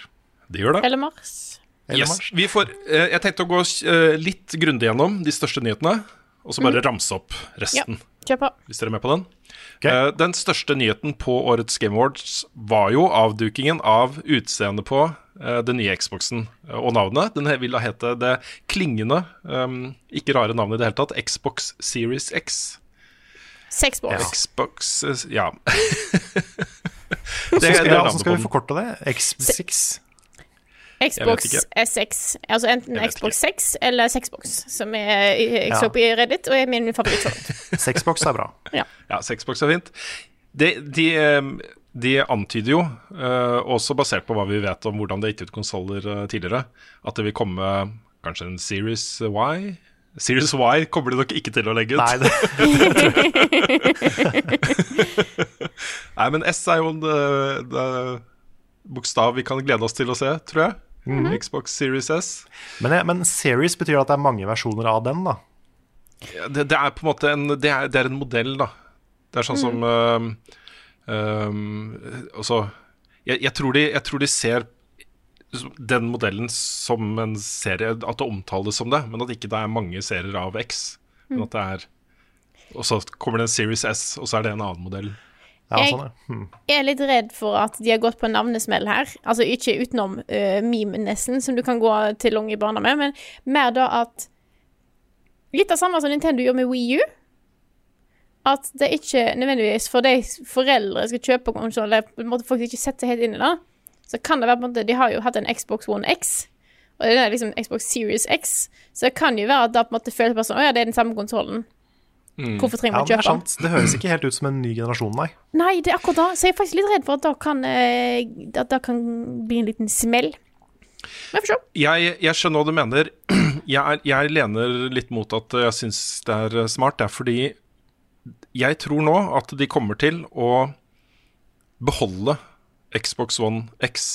Det gjør det. Eller Mars. Eller Yes. mars. Vi får, eh, jeg tenkte å gå eh, litt grundig gjennom de største nyhetene, og så bare ramse opp resten, Kjør på. hvis dere er med på den. Okay. Eh, den største nyheten på årets Game Awards var jo avdukingen av utseendet på eh, den nye Xboxen eh, og navnet. Den vil da hete det klingende, um, ikke rare navnet i det hele tatt, Xbox Series X. Sexbox. Xbox eh, Ja. [LAUGHS] Så skal, ja, så skal vi forkorte det. X6. Xbox. SX. Altså enten Xbox 6 eller Sexbox, som er, jeg Ja. så på i Reddit, og er min favoritt. [LAUGHS] Sexbox er bra. Ja. Ja, sexbox er fint. De, de, eh, de antyder jo, eh, også basert på hva vi vet om hvordan det er gitt ut konsoller eh, tidligere, at det vil komme kanskje en Series Y. Series Y kommer de nok ikke til å legge ut. Nei, det, [LAUGHS] Nei, men S er jo en eh, det- bokstav vi kan glede oss til å se, tror jeg. Xbox Series S. men, jeg- men series betyr at det er mange versjoner av den, da. Ja, Det, det er på en måte en det er, det er en modell, da. Det er sånn som um, um, Altså jeg, jeg, tror de, jeg tror de ser den modellen som en serie, at det omtales som det, men at ikke det er mange serier av X. Men at det er Og så kommer det en Series S, og så er det en annen modell. Ja, Jeg- sånn, ja. hm. Jeg er litt redd for at de har gått på en navnesmell her. Altså ikke utenom uh, meme-nesten, som du kan gå til lange baner med, men mer da at Litt av samme som Nintendo gjør med Wii U. At det ikke nødvendigvis for de foreldre skal kjøpe konsoll, eller folk ikke setter helt inn i det, så kan det være på en måte De har jo hatt en Xbox One X, og det er liksom Xbox Series X, så det kan jo være at da på en måte føles bare sånn Å ja, det er den samme konsollen. Hvorfor trenger Ja, vi det å kjøpe den? Det høres ikke helt ut som en ny generasjon, nei. Nei, det er akkurat da. Så jeg er faktisk litt redd for at det kan eh, At det kan bli en liten smell. Men jeg. Jeg, jeg skjønner hva du mener. [CLEARS THROAT] Jeg, jeg lener litt mot at jeg syns det er eh, smart. Det er fordi jeg tror nå at de kommer til å beholde Xbox One X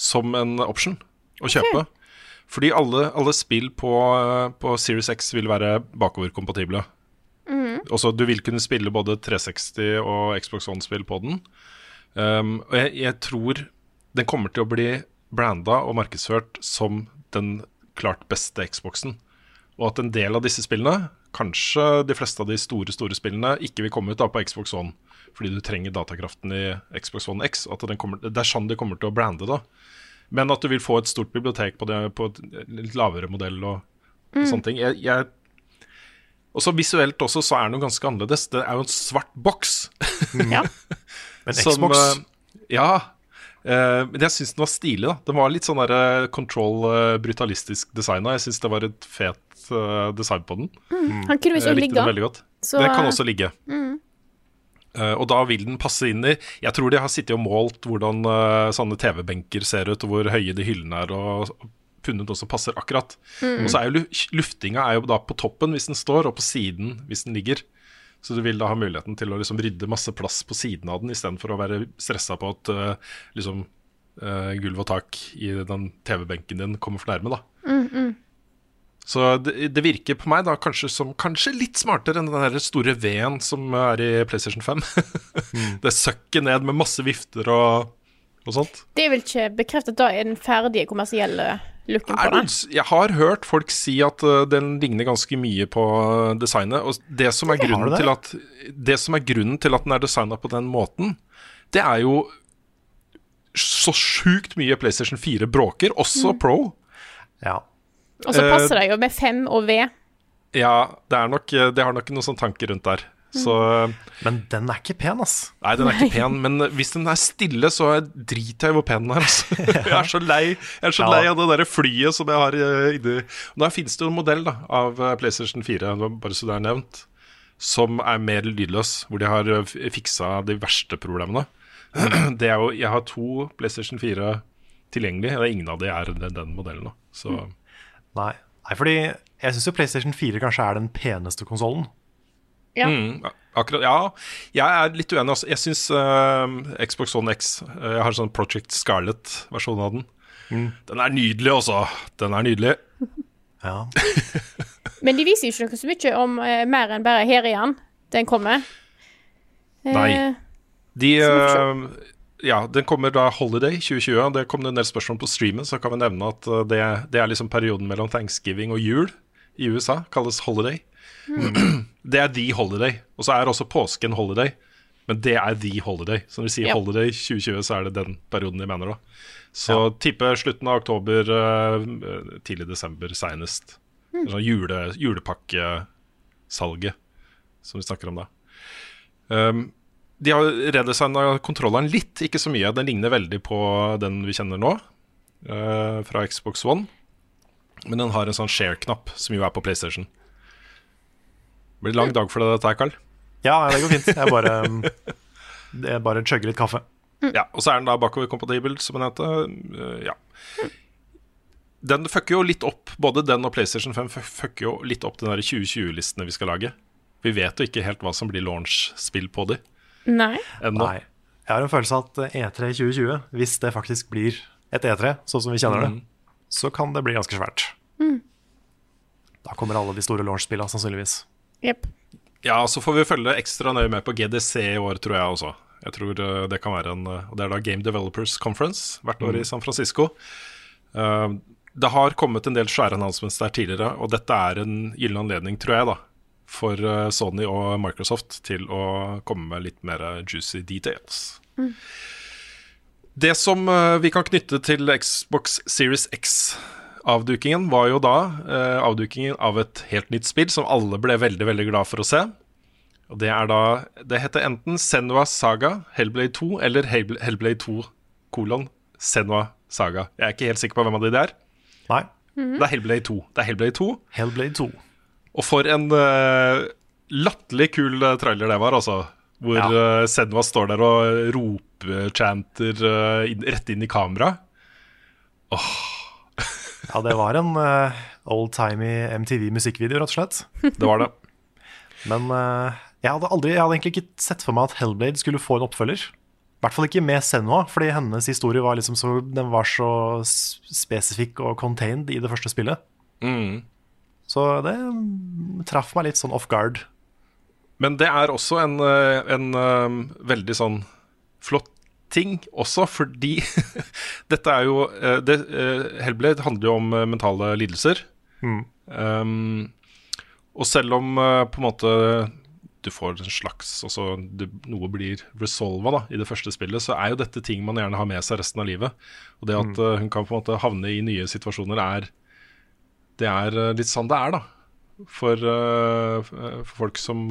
som en option å kjøpe. Fordi alle, alle spill på, på Series X vil være bakoverkompatible. Også, du vil kunne spille både 360 og Xbox One-spill på den. Um, og jeg, jeg tror den kommer til å bli branda og markedsført som den klart beste Xboxen. Og at en del av disse spillene, kanskje de fleste av de store store spillene, ikke vil komme ut da på Xbox One fordi du trenger datakraften i Xbox One X. At den kommer, det er sånn de kommer til å brande det. Men at du vil få et stort bibliotek på, det, på et litt lavere modell og, og sånne ting. Jeg, jeg, også visuelt også så er den jo ganske annerledes. Det er jo en svart boks. Ja. [LAUGHS] Men Xbox eh, ja. eh, men jeg syns den var stilig. da Den var litt sånn der, eh, control brutalistisk designa. Jeg syns det var et fet design på den. Han kunne ikke Jeg likte ligge. den veldig godt. Så- Den kan også ligge. Eh, og da vil den passe inn i Jeg tror de har sittet og målt hvordan uh, sånne TV-benker ser ut, og hvor høye de hyllene er, og og funnet noe som passer akkurat. Og så er jo luftinga er jo da på toppen hvis den står, og på siden hvis den ligger. Så du vil da ha muligheten til å liksom rydde masse plass på siden av den, istedenfor å være stressa på at uh, liksom uh, gulv og tak i den TV-benken din kommer for nærme, da. Så det, det virker på meg da kanskje som kanskje litt smartere enn den der store V-en som er i PlayStation 5. [LAUGHS] det søkker ned med masse vifter og, og sånt. Det er vel ikke bekreftet da er den ferdige kommersielle looken på den? jeg har hørt folk si at uh, den ligner ganske mye på uh, designet. Og det som, er grunnen det? til at, det som er grunnen til at den er designa på den måten, det er jo så sjukt mye PlayStation 4 bråker, også Pro. Ja. Og så eh, passer det jo med 5 og V. Ja, det, er nok, det har nok noen sånne tanker rundt der. Så uh, Men den er ikke pen, ass. Nei, den er ikke pen, men hvis den er stille, så er- driter jeg i hvor pen den er. Altså. [LAUGHS] [LAUGHS] Jeg er så lei Jeg er så Ja. lei av det der flyet som jeg har eh, inni Da finnes det jo en modell da av eh, PlayStation 4, bare så det er nevnt, som er mer lydløs, hvor de har eh, fiksa de verste problemene. [CLEARS THROAT] Det er jo Jeg har to PlayStation 4 tilgjengelig, og ingen av de er den, den modellen. da Så Nei. Nei, fordi jeg syns jo PlayStation 4 kanskje er den peneste konsollen. Ja. Mm, akkurat, ja, jeg er litt uenig. Altså. Jeg syns uh, Xbox One X uh, Jeg har sånn Project Scarlett-versjon av den. Den er nydelig, altså. Den er nydelig. [LAUGHS] Ja. [LAUGHS] Men de viser jo ikke noe så mye om uh, mer enn bare her igjen. Den kommer. Eh, Nei. De eh, Ja, den kommer da Holiday 2020. Det kom det en del spørsmål på streamen, så kan vi nevne at eh, det, det er liksom perioden mellom thanksgiving og jul i USA. Kalles holiday. Det er the holiday. Og så er også påsken holiday. Men det er the holiday. Så når vi sier yep. holiday 2020, så er det den perioden de mener, da. Så tipper slutten av oktober, eh, tidlig desember seinest. Sånn jule, julepakkesalget som vi snakker om da. Um, de har redesigna kontrolleren litt, ikke så mye. Den ligner veldig på den vi kjenner nå, uh, fra Xbox One. Men den har en sånn share-knapp, som jo er på PlayStation. Det blir en lang dag for deg, dette her, Karl? ja, det går fint. Jeg bare, um, jeg bare chugger litt kaffe. Ja, og så er den da bakoverkompatibel, som den heter. Eh, ja. Den fucker jo litt opp, både den og PlayStation 5 fuck- fucker jo litt opp den der 2020-listene vi skal lage. Vi vet jo ikke helt hva som blir launch-spill på de Nei. ennå. Nei. Jeg har en følelse av at E3 2020, hvis det faktisk blir et E3, sånn som vi kjenner det, så kan det bli ganske svært. Da kommer alle de store launch-spillene, sannsynligvis. Jepp. Ja, så får vi følge ekstra nøye med på GDC i år, tror jeg også. Jeg tror eh, det kan være en eh, Og det er da Game Developers Conference hvert år i San Francisco. Eh, det har kommet en del svære announcements der tidligere, og dette er en gyllen anledning, tror jeg, da, for eh, Sony og Microsoft til å komme med litt mer juicy details. Det som eh, vi kan knytte til Xbox Series X-avdukingen, var jo da eh, avdukingen av et helt nytt spill som alle ble veldig veldig glad for å se. Og Det er da Det heter enten Senua Saga, Hellblade 2 eller Hellbl- Hellblade 2 kolon Senua Saga. Jeg er ikke helt sikker på hvem av de det er. Nei. Det er Hellblade 2. Det er Hellblade 2. Hellblade 2. Og for en uh, latterlig kul eh, trailer det var, altså. Hvor Ja. uh, Senua står der og ropechanter uh, inn, rett inn i kamera. Ja, det var en uh, old-timey MTV-musikkvideo, rett og slett. Det var det. Men uh, jeg, hadde aldri, jeg hadde egentlig ikke sett for meg at Hellblade skulle få en oppfølger. I hvert fall ikke med Senua, fordi hennes historie var, liksom så, den var så spesifikk og contained i det første spillet. Mm. Så det mm, traff meg litt sånn off guard. Men det er også en, eh, en veldig sånn flott ting også, fordi [LAUGHS] dette er jo eh, det, eh, Hellblade handler jo om eh, mentale lidelser. Mm. Um, og selv om på en måte du får en slags også, det, Noe blir resolva da, i det første spillet, så er jo dette ting man gjerne har med seg resten av livet. Og det at eh, hun kan på en måte havne i nye situasjoner, er Det er litt sånn det er, da. For, for folk som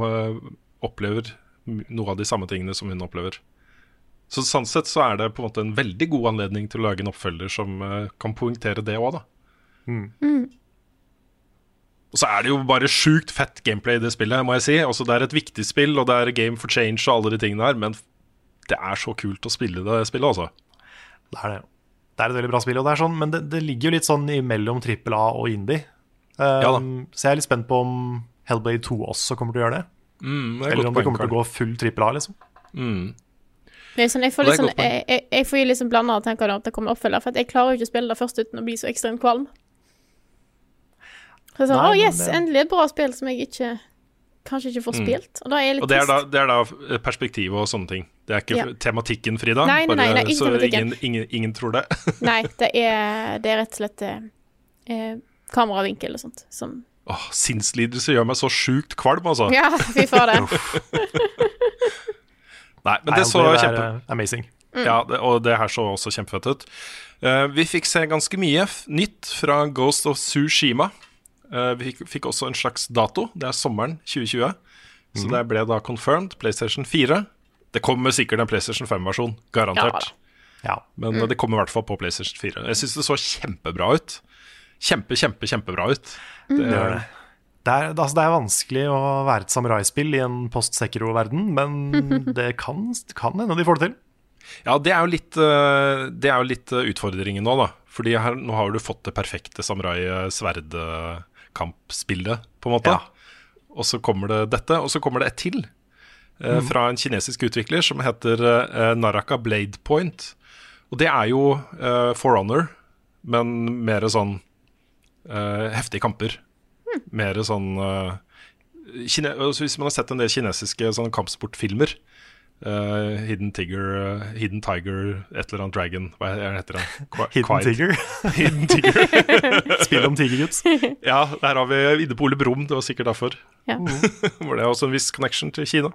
opplever noe av de samme tingene som hun opplever. Så sånn sett så er det på en måte en veldig god anledning til å lage en oppfølger som uh, kan poengtere det òg, da. Og så er det jo bare sjukt fett gameplay i det spillet, må jeg si. Også det er et viktig spill, og det er game for change og alle de tingene der, men det er så kult å spille det spillet, altså. Det er det. Det er et veldig bra spill, og det er sånn, men det, det ligger jo litt sånn imellom trippel A og indie. Um, Ja da. så jeg er litt spent på om Hellblade 2 også kommer til å gjøre det. Mm, det er Eller om det poeng, kommer til å gå full trippel A, liksom. Mm. Sånn, jeg får litt sånn, godt poeng. jeg, jeg, jeg får liksom blanda og om at det kommer oppfølger, for jeg klarer jo ikke å spille det først uten å bli så ekstremt kvalm. Så sånn, Nei, å yes, det- endelig et bra spill som jeg ikke kanskje ikke får spilt. Og da er jeg litt Mm. Og det er, da, det er da eh, perspektivet og sånne ting. Det er ikke Ja. tematikken, Frida. Nei, nei, nei, nei, ikke så ingen, ingen, ingen tror det. [LAUGHS] Nei, det [LAUGHS] er, det er rett og slett eh, eh, kameravinkel og sånt som Åh, Sinnslidelse gjør meg så sjukt kvalm, altså. Ja, fy fader. [LAUGHS] Nei, men det så det er kjempe... eh, amazing. Ja, det, og det her så også kjempefett ut. Uh, vi fikk se ganske mye f nytt fra Ghost of Tsushima. Uh, vi fikk, fikk også en slags dato. Det er sommeren 2020. Så det ble da confirmed PlayStation 4. Det kommer sikkert en PlayStation 5-versjon, garantert. Ja. Men mm. det kommer i hvert fall på PlayStation 4. Jeg syns det så kjempebra ut. Kjempe, kjempe, kjempebra ut. Det, Det gjør det. Det er, altså det er vanskelig å være et samuraispill i en post-Sekiro-verden, men [LAUGHS] det kan, kan hende de får det til. Ja, det er jo litt, eh, det er jo litt eh, utfordringen nå, da. Fordi her, nå har du fått det perfekte samurai-sverdkampspillet, på en måte. Ja. Og så kommer det dette, og så kommer det et til. eh, Mm. Fra en kinesisk utvikler som heter Naraka Blade Point. Og det er jo uh, For Honor, men mer sånn uh, heftige kamper. Mer sånn eh, kine altså Hvis man har sett en del kinesiske sånn kampsportfilmer uh, Hidden Tiger, uh, Hidden Tiger, et eller annet Dragon Hva er- heter den? Hidden Quiet- Tiger. [LAUGHS] Hidden Tiger. [LAUGHS] Spill om tigergutt. ja, der har vi inne på Ole Brumm, det var sikkert derfor. Ja. [LAUGHS] Hvor det er også en viss connection til Kina.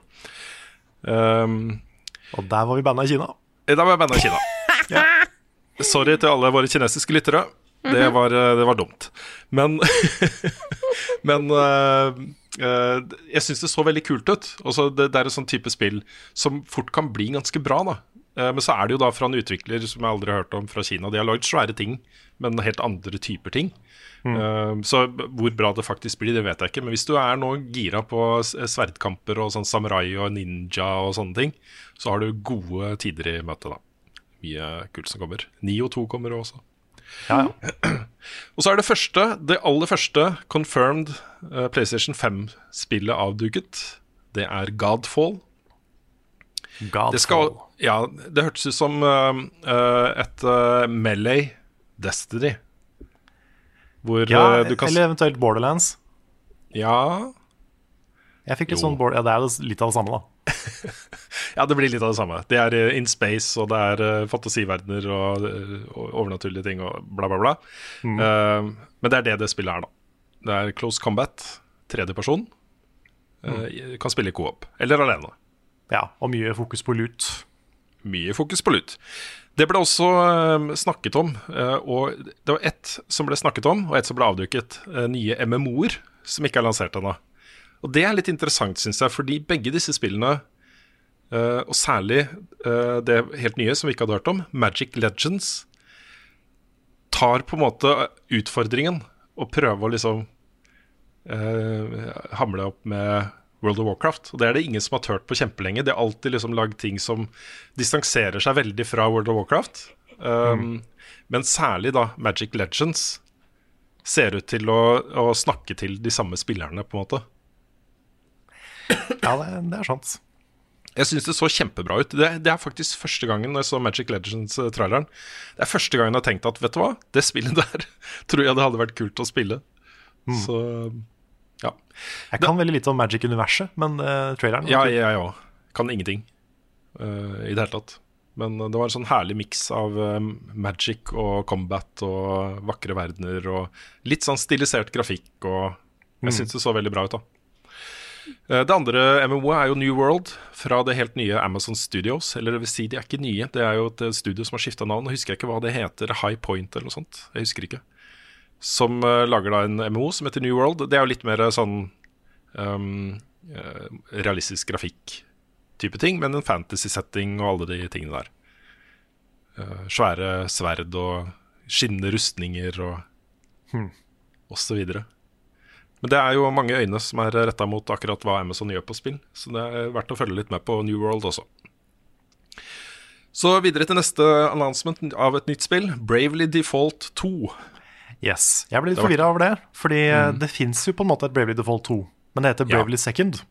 Um, Og der var vi banna i Kina. da var jeg banna i Kina. Sorry til alle våre kinesiske lyttere. Det, var, eh, det var dumt. Men, men uh, uh, jeg syns det så veldig kult ut. Også det, det er en sånn type spill som fort kan bli ganske bra. da Eh, Men så er det jo da fra en utvikler som jeg aldri har hørt om fra Kina. De har lagd svære ting, men helt andre typer ting. Mm. Så hvor bra det faktisk blir, det vet jeg ikke. Men hvis du er nå gira på sverdkamper og sånn samurai og ninja og sånne ting, så har du gode tider i møte, da. Mye kult som kommer. Nio 2 kommer også. Ja, ja. [CLEARS THROAT] Og så er det første, det aller første confirmed uh, PlayStation 5-spillet avduket. Det er Godfall. Godfall. Det, skal, ja, det hørtes ut som eh, et uh, Melee Destiny. Hvor ja, du kan eller eventuelt Borderlands. Ja, Jeg fikk litt Jo. sånn board, ja, Det er litt av det samme, da. [LAUGHS] ja, det blir litt av det samme. Det er eh, in space, og det er eh, fantasiverdener og, eh, og overnaturlige ting og bla, bla, bla. Eh, men det er det det spillet er, da. Det er close combat, tredje person. Eh, Kan spille co-op, eller alene. Ja, Og mye fokus på lut. Mye fokus på lut. Det ble også eh, snakket om, uh, og det var ett som ble snakket om, og ett som ble avduket. Uh, nye MMO-er som ikke er lansert ennå. Og det er litt interessant, syns jeg, fordi begge disse spillene Eh, og særlig uh, det helt nye som vi ikke hadde hørt om, Magic Legends, tar på en måte utfordringen og prøver å liksom uh, hamle opp med World of Warcraft. Og det er det ingen som har turt på kjempelenge. De har alltid liksom lagd ting som distanserer seg veldig fra World of Warcraft. Um, Men særlig da Magic Legends ser ut til å, å snakke til de samme spillerne, på en måte. Ja, det, det er sant. Jeg syns det så kjempebra ut. Det, det er faktisk første gangen når jeg så Magic Legends-traileren. Det er første gangen jeg har tenkt at vet du hva, det spillet [LAUGHS] der tror jeg det hadde vært kult å spille. Så ja. Jeg kan veldig lite om Magic-universet, men uh, traileren Ja, jeg òg. Kan ingenting uh, i det hele tatt. Men eh, det var en sånn herlig miks av um, magic og combat og vakre verdener og litt sånn stilisert grafikk og Jeg Mm. syns det så veldig bra ut, da. Eh, Det andre MMO er jo New World fra det helt nye Amazon Studios. Eller det vil si, de er ikke nye. Det er jo et eh, studio som har skifta navn. Jeg husker ikke hva det heter. High Point eller noe sånt. Jeg husker ikke. Som eh, lager da en MMO som heter New World. Det er jo litt mer sånn um, realistisk grafikk-type ting, men en fantasy-setting og alle de tingene der. Uh, svære sverd og skinnende rustninger og Hmm. og så videre. Men det er jo mange øyne som er retta mot akkurat hva Amazon gjør på spill, så det er verdt å følge litt med på New World også. Så videre til neste announcement av et nytt spill, Bravely Default 2. Yes. Jeg ble litt forvirra over det, fordi mm. det fins jo på en måte et Bravely Default 2, men det heter Ja. Bravely Second.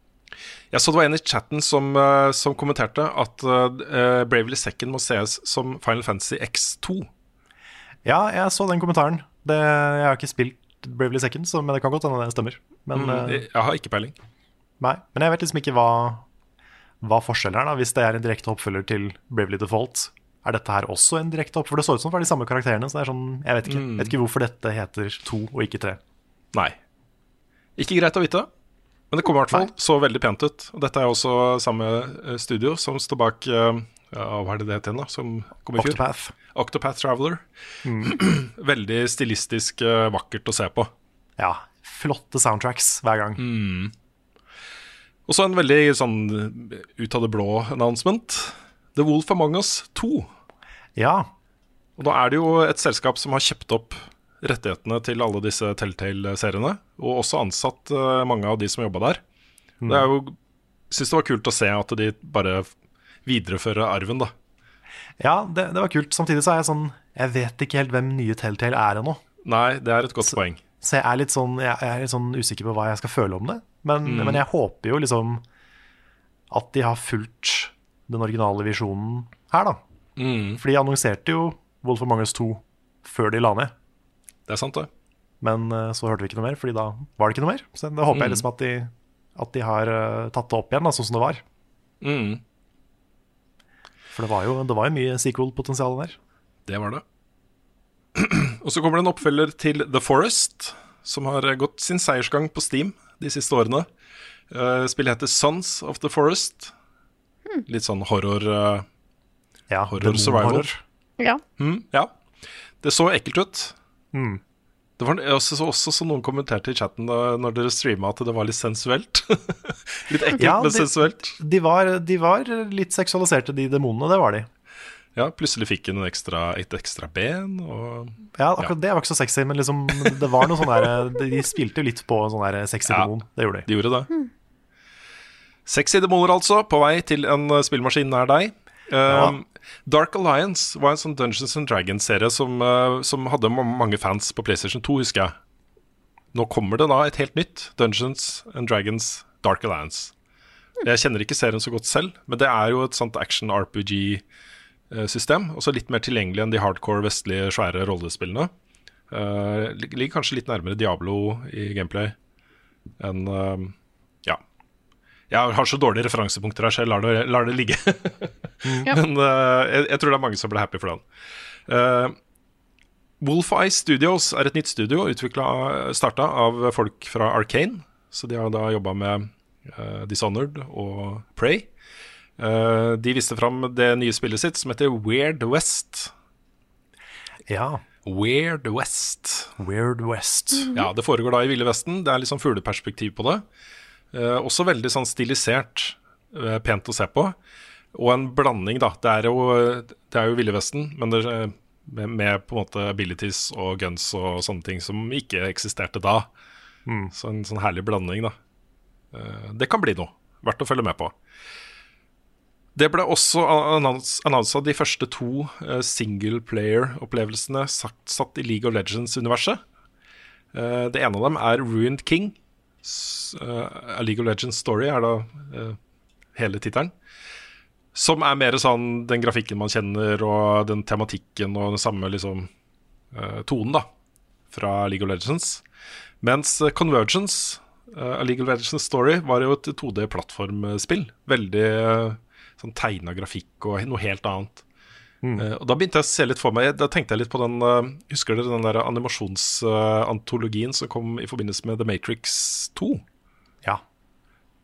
Jeg så det var en i chatten som, eh, som kommenterte at uh, Bravely Second må ses som Final Fantasy X2. Ja, jeg så den kommentaren. Det, jeg har ikke spilt Bravely Second, så, men det kan godt hende det stemmer. Men, Mm, eh, jeg, jeg har ikke peiling. nei. men jeg vet liksom ikke hva, hva forskjellen er, da, hvis det er en direkte oppfølger til Bravely Default. Er dette her også en direkte oppfølger? For det så ut som det var de samme karakterene. Så det er sånn, jeg vet ikke, Mm. vet ikke hvorfor dette heter to og ikke tre. Nei. Ikke greit å vite. Men det kommer i hvert fall så veldig pent ut. Og dette er også samme eh, studio som står bak eh, ja, Hva er det det heter igjen, da? Som kom i fjor? Octopath. Octopath Traveler. [CLEARS THROAT] veldig stilistisk eh, vakkert å se på. Ja. Flotte soundtracks hver gang. Mm. Og så en veldig sånn ut av det blå announcement. The Wolf Among Us 2. Ja. Og da er det jo et selskap som har kjøpt opp rettighetene til alle disse Telltale-seriene, og også ansatt eh, mange av de som jobba der. Det er jo Syns det var kult å se at de bare viderefører arven, da. Ja, det, det var kult. Samtidig så er jeg sånn Jeg vet ikke helt hvem nye Telltale er ennå. Nei, det er et godt poeng. Så jeg er litt sånn Jeg er litt sånn usikker på hva jeg skal føle om det. Men, Mm. men jeg håper jo liksom at de har fulgt den originale visjonen her, da. Mm, For de annonserte jo Wolf of Us 2 før de la ned. det er sant, det. Men eh, så hørte vi ikke noe mer, Fordi da var det ikke noe mer. Så da håper Mm. jeg liksom at de, at de har eh, tatt det opp igjen, da, sånn som det var. Mm, For det var jo, det var jo mye sequel-potensial der. det var det. [CLEARS THROAT] og så kommer det en oppfølger til The Forest, som har gått sin seiersgang på Steam de siste årene. Eh, spillet heter Sons of the Forest. Litt sånn horror eh, Ja, Horror survival. Horror. Ja. Mm, ja. Det så ekkelt ut. Mm. Det var også, også som noen kommenterte i chatten da når dere streama at det var litt sensuelt. [LAUGHS] litt ekkelt, Ja, men sensuelt. De, var, de var litt seksualiserte, de demonene. Det var de. Ja, plutselig fikk hun ekstra, et ekstra ben, og Ja, akkurat det var ikke så sexy, men liksom, det var noe sånn der De spilte jo litt på en sånn der sexy Ja. demon. Det gjorde de. de gjorde det. Sexy demoner, altså, på vei til en spillmaskin nær deg. Um, Dark Alliance var en sånn Dungeons and Dragons-serie som, uh, som hadde mange fans på PlayStation 2, husker jeg. Nå kommer det da et helt nytt Dungeons and Dragons Dark Alliance. Jeg kjenner ikke serien så godt selv, men det er jo et sånt action-RPG-system. Også litt mer tilgjengelig enn de hardcore vestlige svære rollespillene. Uh, ligger kanskje litt nærmere Diablo i gameplay enn uh. Jeg har så dårlige referansepunkter her, så jeg lar det, lar det ligge. [LAUGHS] mm. Men uh, jeg, jeg tror det er mange som ble happy for den. Uh, Wolfeye Studios er et nytt studio starta av folk fra Arcane. Så de har da jobba med uh, Dishonored og Prey. Uh, de viste fram det nye spillet sitt som heter Weird West. Ja. Weird West. Weird West. Ja, det foregår da i Ville Vesten. Det er litt sånn fugleperspektiv på det. Eh, også veldig sånn stilisert. eh, pent å se på. Og en blanding, da. Det er jo, det er jo Ville Vesten, men det, med, med på en måte abilities og guns og sånne ting som ikke eksisterte da. Så en sånn herlig blanding, da. Eh, Det kan bli noe. Verdt å følge med på. Det ble også annonsa de første to eh, single player-opplevelsene satt, satt i League of Legends-universet. Eh, det ene av dem er Ruined King. Eh, A League of Legends Story er da uh, hele tittelen. Som er mer sånn den grafikken man kjenner, og den tematikken og den samme liksom eh, tonen, da. Fra League of Legends. Mens Convergence, A League of Legends Story, var jo et 2D-plattformspill. Veldig sånn tegna grafikk og noe helt annet. Eh, og Da begynte jeg å se litt for meg Da tenkte jeg litt på den uh, Husker dere den der animasjonsantologien som kom i forbindelse med The Matrix 2? Ja.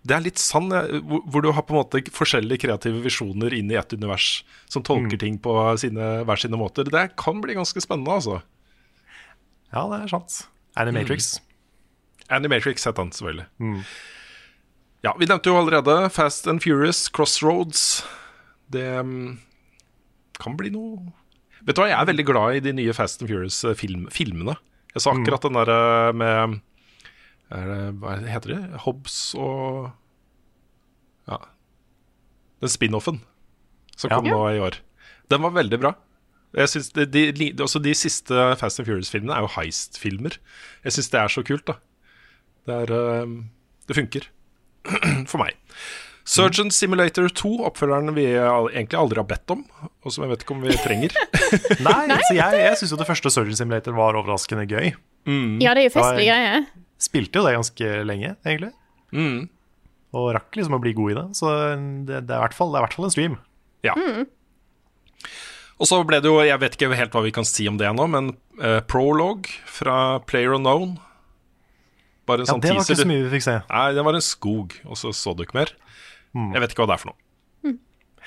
Det er litt sann, eh, hvor, hvor du har på en måte forskjellige kreative visjoner inn i ett univers, som tolker ting på sine, hver sine måter. Det kan bli ganske spennende, altså. ja, det er sant. Animatrix. Animatrix het han, selvfølgelig. Ja, vi nevnte jo allerede Fast and Furious, Crossroads. Det mm, kan bli noe Vet du hva, jeg er veldig glad i de nye Fast and Furious-filmene. Jeg sa akkurat den derre med er det, Hva heter det? Hobbs og Ja. Den spin-offen som kom Ja. nå i år. Den var veldig bra. De, de, de, de siste Fast and Furious-filmene er jo heist-filmer. Jeg syns det er så kult, da. Det, er, eh, det funker. [CLEARS THROAT] For meg. Surgeon Simulator 2, oppfølgeren vi egentlig aldri har bedt om, og som jeg vet ikke om vi trenger. [LAUGHS] Nei, så jeg, jeg syns jo det første Surgeon Simulator var overraskende gøy. Ja, det er jo festlige Ja. Spilte jo det ganske lenge, egentlig. Mm. Og rakk liksom å bli god i det. Så det, det, er, i hvert fall, det er i hvert fall en stream. Ja. Og så ble det jo, jeg vet ikke helt hva vi kan si om det ennå, men uh, prologue fra Player Unknown. Bare en Ja, sånn det var ikke så mye vi fikk se. Nei, det var en skog, og så så du ikke mer. Jeg vet ikke hva det er for noe.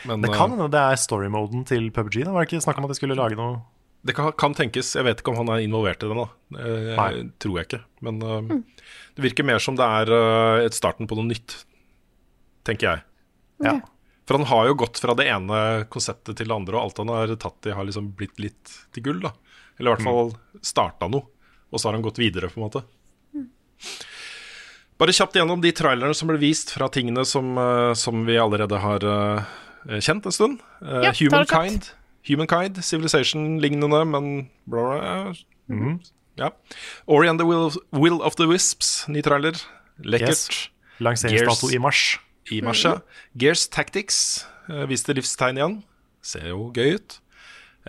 Men Mm. Det eh, kan hende det er story-moden til PubG. Da var det ikke snakk om at de skulle lage noe Det kan, kan tenkes. Jeg vet ikke om han er involvert i det nå. Eh, Nei. tror jeg ikke. Men eh, det virker mer som det er uh, et starten på noe nytt, tenker jeg. Ja. For han har jo gått fra det ene konseptet til det andre, og alt han har tatt i, har liksom blitt litt til gull. da Eller i hvert fall starta noe, og så har han gått videre, på en måte. Bare kjapt gjennom de trailerne som ble vist fra tingene som, eh, som vi allerede har eh, kjent en stund. Eh, Ja. Humankind, Humankind, Civilization-lignende, men bla, bla. Mhm. Ja. Ori and the Will of, Will of the Wisps, ny trailer. Lekkert. Yes. lanseringsdato i mars. I mars, ja. Gears Tactics viste livstegn igjen. Ser jo gøy ut.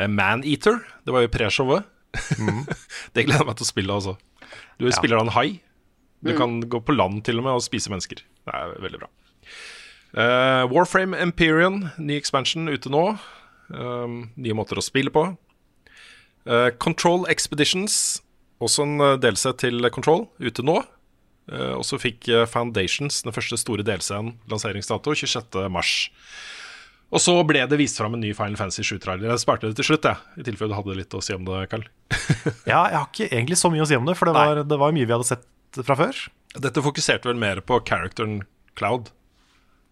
Maneater, det var jo pre-showet. [LAUGHS] det gleder jeg meg til å spille, altså. Du spiller da en hai. Du kan gå på land til og med og spise mennesker. Det er veldig bra. Uh, Warframe Empyrean, ny expansion ute nå. Uh, nye måter å spille på. Uh, Control Expeditions, også en delse til Control, ute nå. Uh, og så fikk eh, Foundations den første store delscenen lanseringsdato 26.3. Og så ble det vist fram en ny Final Fantasy 7-trailer. Jeg sparte det til slutt, jeg, i tilfelle du hadde litt å si om det, Carl. [LAUGHS] Ja, jeg har ikke egentlig så mye å si om det, for det var, det var mye vi hadde sett fra før. Dette fokuserte vel mer på characteren Cloud.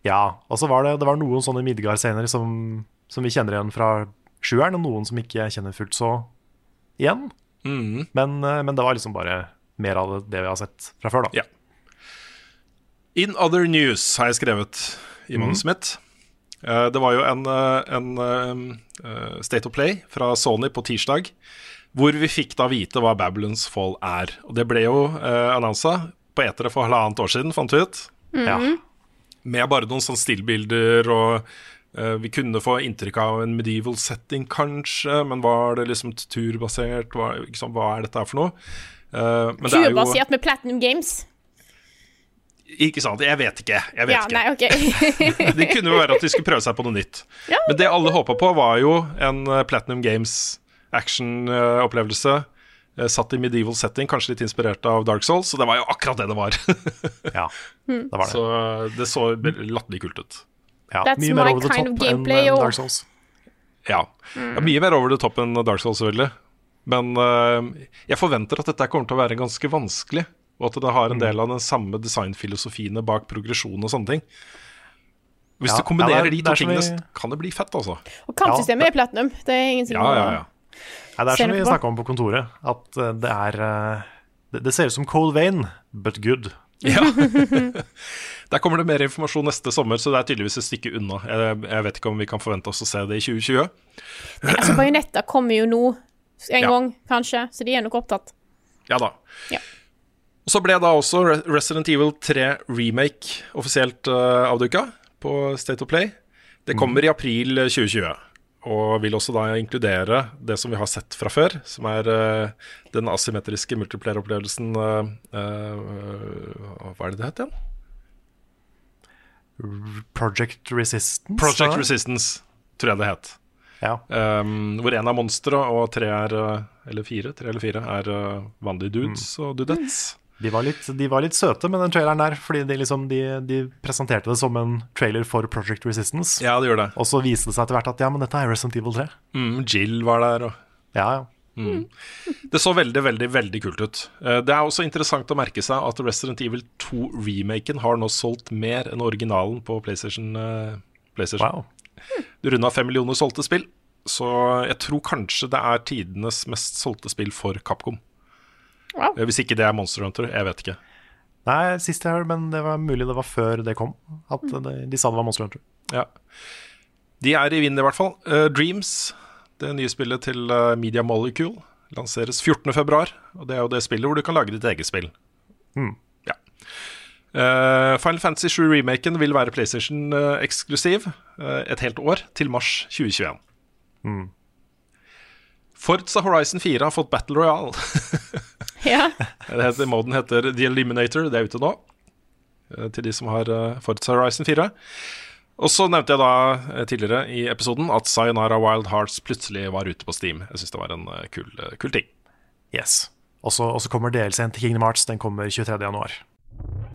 Ja, og så var det, det var noen sånne Midgard-scener som, som vi kjenner igjen fra sjueren, og noen som ikke kjenner fullt så igjen. Mm. Men, eh, men det var liksom bare mer av det, vi har sett fra før, da. Ja. In other news har jeg skrevet i manuset mitt. Eh, det var jo en, eh, en State of Play fra Sony på tirsdag, hvor vi fikk da vite hva Babylons Fall er. Og det ble jo uh, annonsa på etere for halvannet år siden, fant vi ut. Ja. Med bare noen sånne stillbilder og eh, Vi kunne få inntrykk av en medieval setting, kanskje, men var det liksom turbasert? Hva, liksom, hva er dette her for noe? Uh, men det er jo med Platinum Games. Ikke sant, jeg vet ikke. Jeg vet Ja, ikke. nei, ok. [LAUGHS] Det kunne jo være at de skulle prøve seg på noe nytt. Ja. Men det alle håpa på, var jo en eh, Platinum Games action-opplevelse. eh, Satt i medieval setting, kanskje litt inspirert av Dark Souls. Så det var jo akkurat det det var. [LAUGHS] ja, det var det. så det så latterlig kult ut. Ja, That's mye mer my over the kind top of enn gameplay, enn Dark Souls. Ja. ja mye mer over the top enn Dark Souls, selvfølgelig. Men uh, jeg forventer at dette kommer til å være ganske vanskelig. Og at det har en del av den samme designfilosofiene bak progresjon og sånne ting. Hvis Ja, du kombinerer ja, det de to tingene, vi- kan det bli fett, altså. Og kampsystemet er platinum. Det er ingen som Ja, ja, ja. Nei, det er Ser som vi snakka om på kontoret, at eh, det er eh, det, det ser ut som Cold Vein, but good. Ja. [LAUGHS] Der kommer det mer informasjon neste sommer, så det er tydeligvis et stykke unna. Jeg, jeg vet ikke om vi kan forvente oss å se det i 2020. Nei, altså, Bajonetta kommer jo nå en Ja. gang, kanskje, så de er nok opptatt. Ja da. Ja. Og så ble da også Resident Evil 3 Remake offisielt uh, avduka på State of Play. Det kommer i april 2020. Og vil også da inkludere det som vi har sett fra før, som er uh, den asymmetriske multiplayer-opplevelsen uh, uh, Hva er det det het igjen? Project Resistance. Project da? Resistance, tror jeg det het. Ja. Um, hvor én er monstre, og tre er Eller fire, tre eller fire er uh, vanlige dudes og dudettes. De var, litt, de var litt søte med den traileren der, fordi de, liksom, de, de presenterte det som en trailer for Project Resistance. Ja, det gjør det. Og så viste det seg etter hvert at ja, men dette er Resident Evil 3. Mm, Jill var der, og Ja, ja. Det så veldig, veldig veldig kult ut. Eh, Det er også interessant å merke seg at Resident Evil 2-remaken har nå solgt mer enn originalen på PlayStation. eh, PlayStation. Wow. Du runda fem millioner solgte spill, så jeg tror kanskje det er tidenes mest solgte spill for Capcom. Wow. Eh, Hvis ikke det er Monster Hunter, jeg vet ikke. Nei, sist jeg hørte, men det var mulig det var før det kom. At de, de sa det var Monster Hunter. Ja. De er i vinden i hvert fall. Uh, Dreams, det nye spillet til uh, Media Molecule, lanseres 14.2. Og det er jo det spillet hvor du kan lage ditt eget spill. Mm. Ja. Uh, Final Fantasy 7-remaken vil være PlayStation-eksklusiv eh, et helt år, til mars 2021. Mm. Forza Horizon 4 har fått Battle Royale. [LAUGHS] [LAUGHS] Ja. [LAUGHS] Det heter, moden heter The Eliminator, det er ute nå. eh, Til de som har eh, Forza Horizon 4. Og så nevnte jeg da eh, tidligere i episoden at Sayonara Wild Hearts plutselig var ute på Steam. Jeg syns det var en kul, kul ting. Yes. Og så og så kommer DLC-en til Kingdom Hearts. Den kommer 23. januar.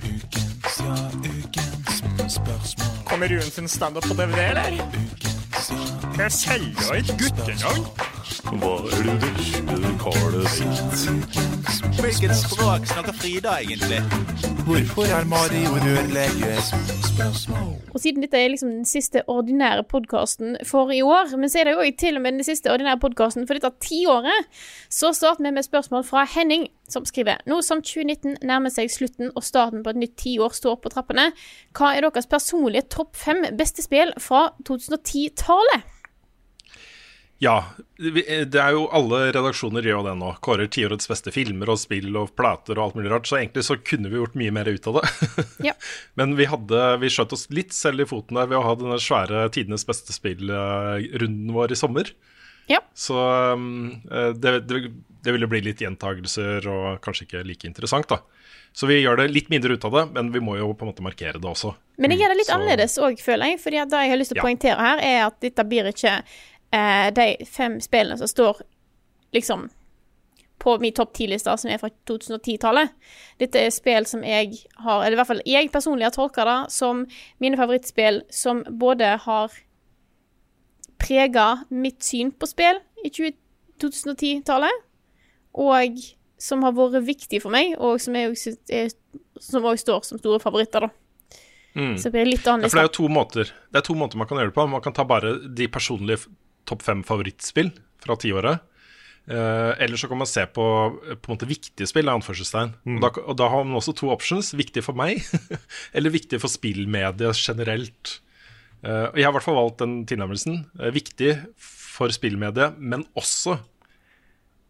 Ukens, ja, ukens spørsmål. Kommer Ruen sin standup på DVD, eller? Ukens, ja, Jeg selger et guttenavn. Hva er det du karet ditt? Hvilket språk snakker Frida egentlig? Hvorfor er Mario rørlege? Og siden dette er liksom den siste ordinære podkasten for i år, men så er det jo til og med den siste ordinære podkasten for dette tiåret, så starter vi med spørsmål fra Henning, som skriver Nå som 2019 nærmer seg slutten og starten på et nytt tiår står på trappene, hva er deres personlige topp fem beste spill fra 2010-tallet? Ja, eh, det er jo alle redaksjoner gjør jo det nå. Kårer tiårets beste filmer og spill og plater og alt mulig rart. Så egentlig så kunne vi gjort mye mer ut av det. [LAUGHS] Ja. Men vi, hadde, vi skjøt oss litt selv i foten der ved å ha denne svære tidenes beste spill-runden vår i sommer. Ja. Så um, eh, det, det, det ville bli litt gjentagelser og kanskje ikke like interessant, da. Så vi gjør det litt mindre ut av det, men vi må jo på en måte markere det også. Men jeg gjør det litt Så- annerledes òg, føler jeg. Fordi det jeg har lyst til å Ja. poengtere her, er at dette blir ikke eh, de fem spillene som står liksom på min topp 10-liste, som er fra 2010-tallet. Dette er spill som jeg har Eller i hvert fall jeg personlig har tolka det som mine favorittspill som både har prega mitt syn på spill i 2010-tallet, og som har vært viktig for meg, og som også står som store favoritter, da. Mm. Så det blir litt Ja, for det er jo to måter Det er to måter man kan gjøre det på. Man kan ta bare de personlige topp fem favorittspill fra tiåret. Uh, eller så kan man se på eh, på en måte viktige spill, anførselstegn. Og, da, og da har man også to options. Viktig for meg, [LAUGHS] eller viktig for spillmediet generelt. Uh, og jeg har i hvert fall valgt den tilnærmelsen. Uh, viktig for spillmediet, men også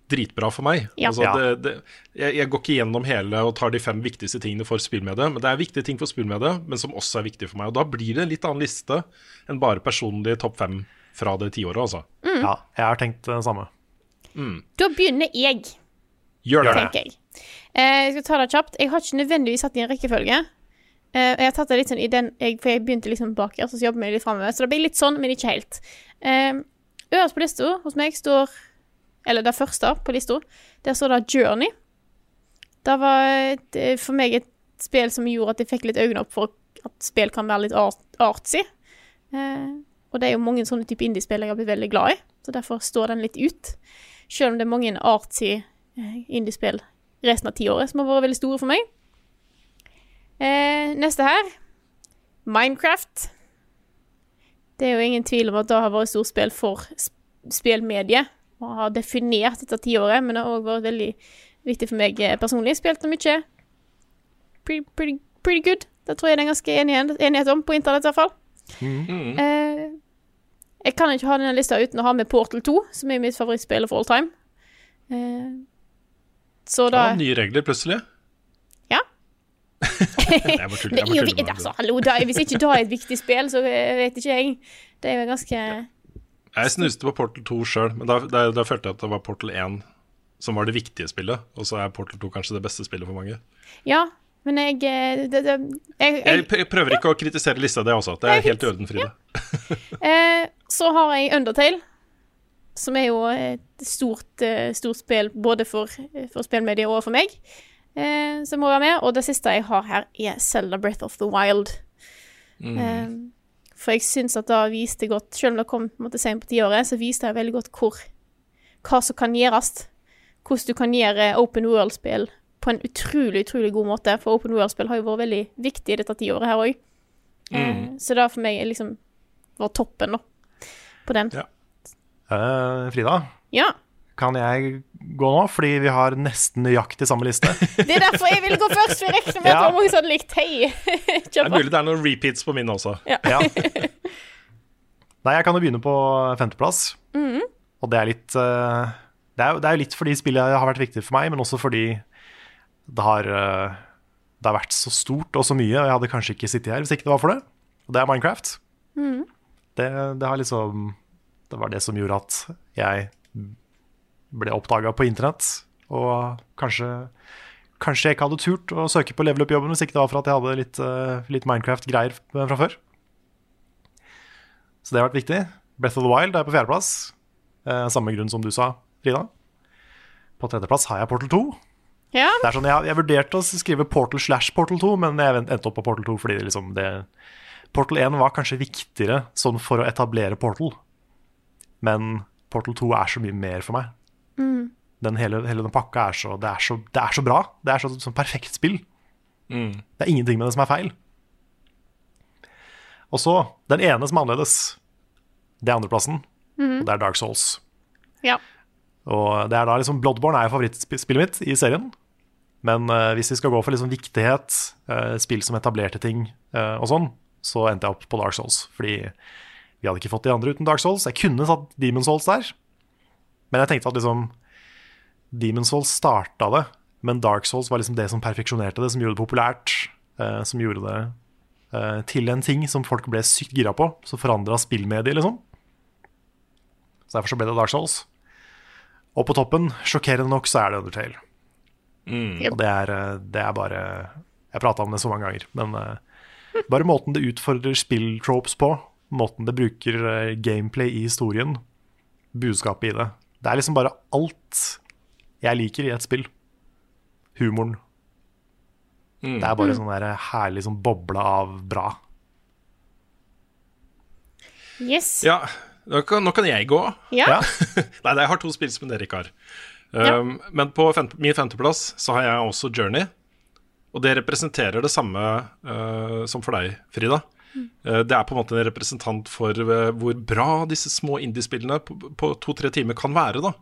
dritbra for meg. Ja. Altså, det, det, jeg, jeg går ikke gjennom hele og tar de fem viktigste tingene for spillmediet, men det er viktige ting for spillmediet, men som også er viktige for meg. Og da blir det en litt annen liste enn bare personlig topp fem fra det tiåret, altså. Ja, jeg har tenkt det samme. Da begynner jeg, Gjør det. tenker jeg. Eh, jeg skal ta det kjapt. Jeg har ikke nødvendigvis satt i en rekkefølge. Eh, jeg har tatt det litt sånn i den jeg, For jeg begynte liksom bak her, så jobber jeg litt framover. Så det blir litt sånn, men ikke helt. Eh, øverst på lista hos meg står Eller det første på lista, der står det Journey. Det var et, eh, for meg et spill som gjorde at jeg fikk litt øynene opp for at spill kan være litt art, artsy. Eh, og det er jo mange sånne type indiespill jeg har blitt veldig glad i, så derfor står den litt ut. Selv om det er mange artsy eh, indiespill resten av tiåret som har vært veldig store for meg. Eh, neste her Minecraft. Det er jo ingen tvil om at det har vært stort spill for sp- spillmediet, og har definert dette tiåret, men det har òg vært veldig viktig for meg eh, personlig. Spilte mye pretty, pretty, pretty good. Det tror jeg det er ganske enighet om, på internett i hvert fall. Mm. Eh, jeg kan ikke ha denne lista uten å ha med Portal 2, som er mitt favorittspill for all time. Eh, så da Ja, nye regler plutselig. Ja. [LAUGHS] jeg bare tuller. Jeg er bare altså, hallo, da, hvis ikke da er et viktig spill, så eh, vet ikke jeg. Det er jo ganske Jeg snuste på Portal 2 sjøl, men da, da, da følte jeg at det var Portal 1 som var det viktige spillet. Og så er Portal 2 kanskje det beste spillet for mange. Ja, men jeg eh, det, det, jeg, Jeg jeg, prøver ikke å kritisere lista, det altså. Det er helt i orden, Frida. eh, Så har jeg Undertale, som er jo et stort, eh, stort spill både for, for spillmediet og for meg, eh, som må være med. Og det siste jeg har her, er Zelda Breath of the Wild. Eh, for jeg syns at det viste godt, selv om det kom måtte sent på tiåret, så viste det veldig godt hvor, hva som kan gjøres. Hvordan du kan gjøre open world-spill på en utrolig, utrolig god måte. For open world-spill har jo vært veldig viktig i dette tiåret her òg. Eh, så det for meg liksom var toppen, da. På den. Ja. Uh, Frida, Ja. kan jeg gå nå? Fordi vi har nesten nøyaktig samme liste. [LAUGHS] Det er derfor jeg ville gå først, for jeg regner med at det Ja. var mange hadde likt Hei. [LAUGHS] Det er mulig det er noen repeats på min også. Ja. [LAUGHS] Nei, jeg kan jo begynne på femteplass. Og det er litt uh, det, er, det er jo litt fordi spillet har vært viktig for meg, men også fordi det har, eh, det har vært så stort og så mye, og jeg hadde kanskje ikke sittet her hvis ikke det var for det. Og det er Minecraft. Det, det har liksom Det var det som gjorde at jeg ble oppdaga på internett, og kanskje Kanskje jeg ikke hadde turt å søke på level up-jobben hvis ikke det var for at jeg hadde litt, eh, litt Minecraft-greier fra før. Så det har vært viktig. Breath of the Wild er på fjerdeplass. Eh, samme grunn som du sa, Frida. På tredjeplass har jeg Portal 2. Ja. Det er sånn, jeg, jeg vurderte å skrive Portal slash Portal 2, men jeg endte opp på Portal 2 fordi det liksom det Portal 1 var kanskje viktigere sånn for å etablere Portal. Men Portal 2 er så mye mer for meg. Den hele, hele den pakka er så det, er så det er så bra. Det er så, sånn perfekt spill. Det er ingenting med det som er feil. Og så, den ene som er annerledes, det er andreplassen. Og det er Dark Souls. ja. Og det er da liksom Bloodborne er favorittspillet mitt i serien. Men uh, hvis vi skal gå for liksom viktighet, uh, spill som etablerte ting uh, og sånn, så endte jeg opp på Dark Souls. Fordi vi hadde ikke fått de andre uten Dark Souls. Jeg kunne satt Demon Souls der. Men jeg tenkte at liksom Demon Souls starta det, men Dark Souls var liksom det som perfeksjonerte det, som gjorde det populært. som gjorde det til en ting som folk ble sykt gira på. Som forandra spillmediet, liksom. Så derfor så ble det Dark Souls. Og på toppen, sjokkerende nok, så er det Undertale. Og det er, eh, det er bare Jeg prata om det så mange ganger, men uh, bare måten det utfordrer spilltropes på, måten det bruker uh, gameplay i historien, budskapet i det Det er liksom bare alt jeg liker i et spill. Humoren. Det er bare sånn der herlig sånn boble av bra. Yes. Ja, nå kan, nå kan jeg gå. Ja. Ja. [LAUGHS] Nei, jeg har to spill som dere ikke har. Ja. Um, Men på femte, min femteplass så har jeg også Journey. Og det representerer det samme uh, som for deg, Frida. Uh, det er på en måte en representant for uh, hvor bra disse små indiespillene på, på to-tre timer kan være. da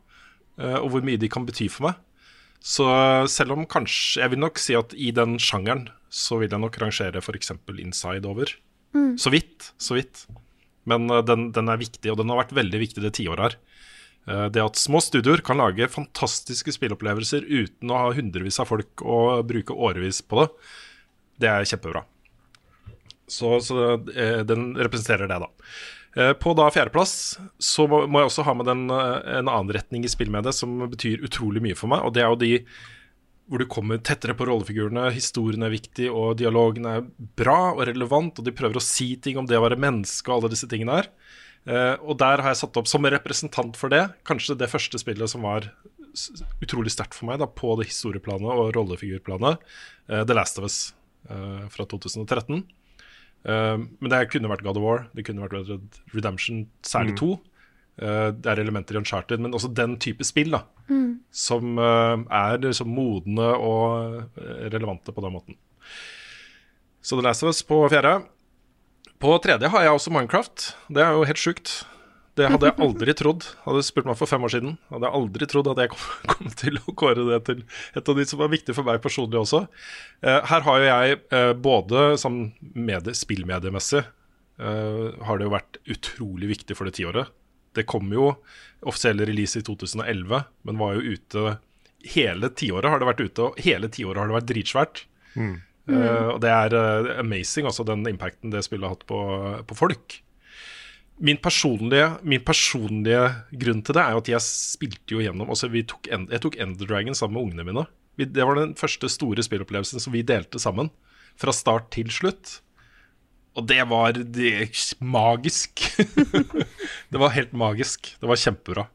Uh, Og hvor mye de kan bety for meg. Så selv om kanskje Jeg vil nok si at i den sjangeren så vil jeg nok rangere f.eks. Inside over. Så vidt, så vidt. Men uh, den, den er viktig, og den har vært veldig viktig det tiåret her. Uh, Det at små studioer kan lage fantastiske spillopplevelser uten å ha hundrevis av folk og bruke årevis på det, det er kjempebra. Så, så eh, den representerer det, da. Eh, På da fjerdeplass så må jeg også ha med den, eh, en annen retning i spillmediet som betyr utrolig mye for meg, og det er jo de hvor du kommer tettere på rollefigurene, historien er viktig, og dialogen er bra og relevant, og de prøver å si ting om det å være menneske og alle disse tingene her. Uh, og der har jeg satt opp som representant for det, kanskje det første spillet som var utrolig sterkt for meg da, på det historieplanet og rollefigurplanet, uh, The Last of Us uh, fra 2013. Eh, men det kunne vært God of War, det kunne vært Red Redemption, særlig to. Eh, det er elementer i Uncharted, men også den type spill da, som eh, er liksom modne og eh, relevante på den måten. Så The Last of Us på fjerde. På tredje har jeg også Minecraft. Det er jo helt sjukt. Det hadde jeg aldri [LAUGHS] trodd. Hadde spurt meg for fem år siden, hadde jeg aldri trodd at jeg kom, [LAUGHS] kom til å kåre det til et av de som var viktig for meg personlig også. Eh, her har jo jeg både som medie, spillmediemessig eh, har det jo vært utrolig viktig for det tiåret. Det kom jo offisielle release i 2011, men var jo ute Hele tiåret har det vært ute, og hele tiåret har det vært dritsvært. Mm. Uh, og det er uh, amazing, altså den impacten det spillet har hatt på, på folk. Min personlige, min personlige grunn til det er jo at jeg spilte jo gjennom altså vi tok, Jeg tok Ender Dragon sammen med ungene mine. Vi, det var den første store spillopplevelsen som vi delte sammen. Fra start til slutt. Og det var det, magisk. [LAUGHS] det var helt magisk. Det var kjempebra.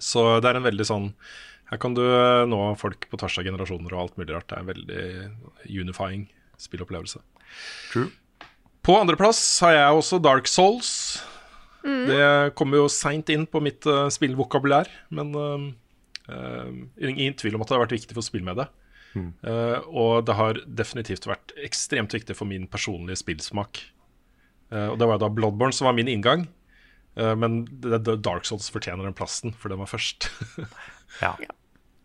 Så det er en veldig sånn Her kan du eh, nå folk på tvers av generasjoner og alt mulig rart. Det er en veldig unifying spillopplevelse. True. På andreplass har jeg også Dark Souls. Mm. Det kommer jo seint inn på mitt uh, spillvokabulær, men uh, uh, ingen tvil om at det har vært viktig for spillmediet. Mm. Uh, og det har definitivt vært ekstremt viktig for min personlige spillsmak. Uh, og det var jo da Bloodborne som var min inngang. Uh, men det, det, Dark Souls fortjener den plassen, for den var først. [LAUGHS] Ja.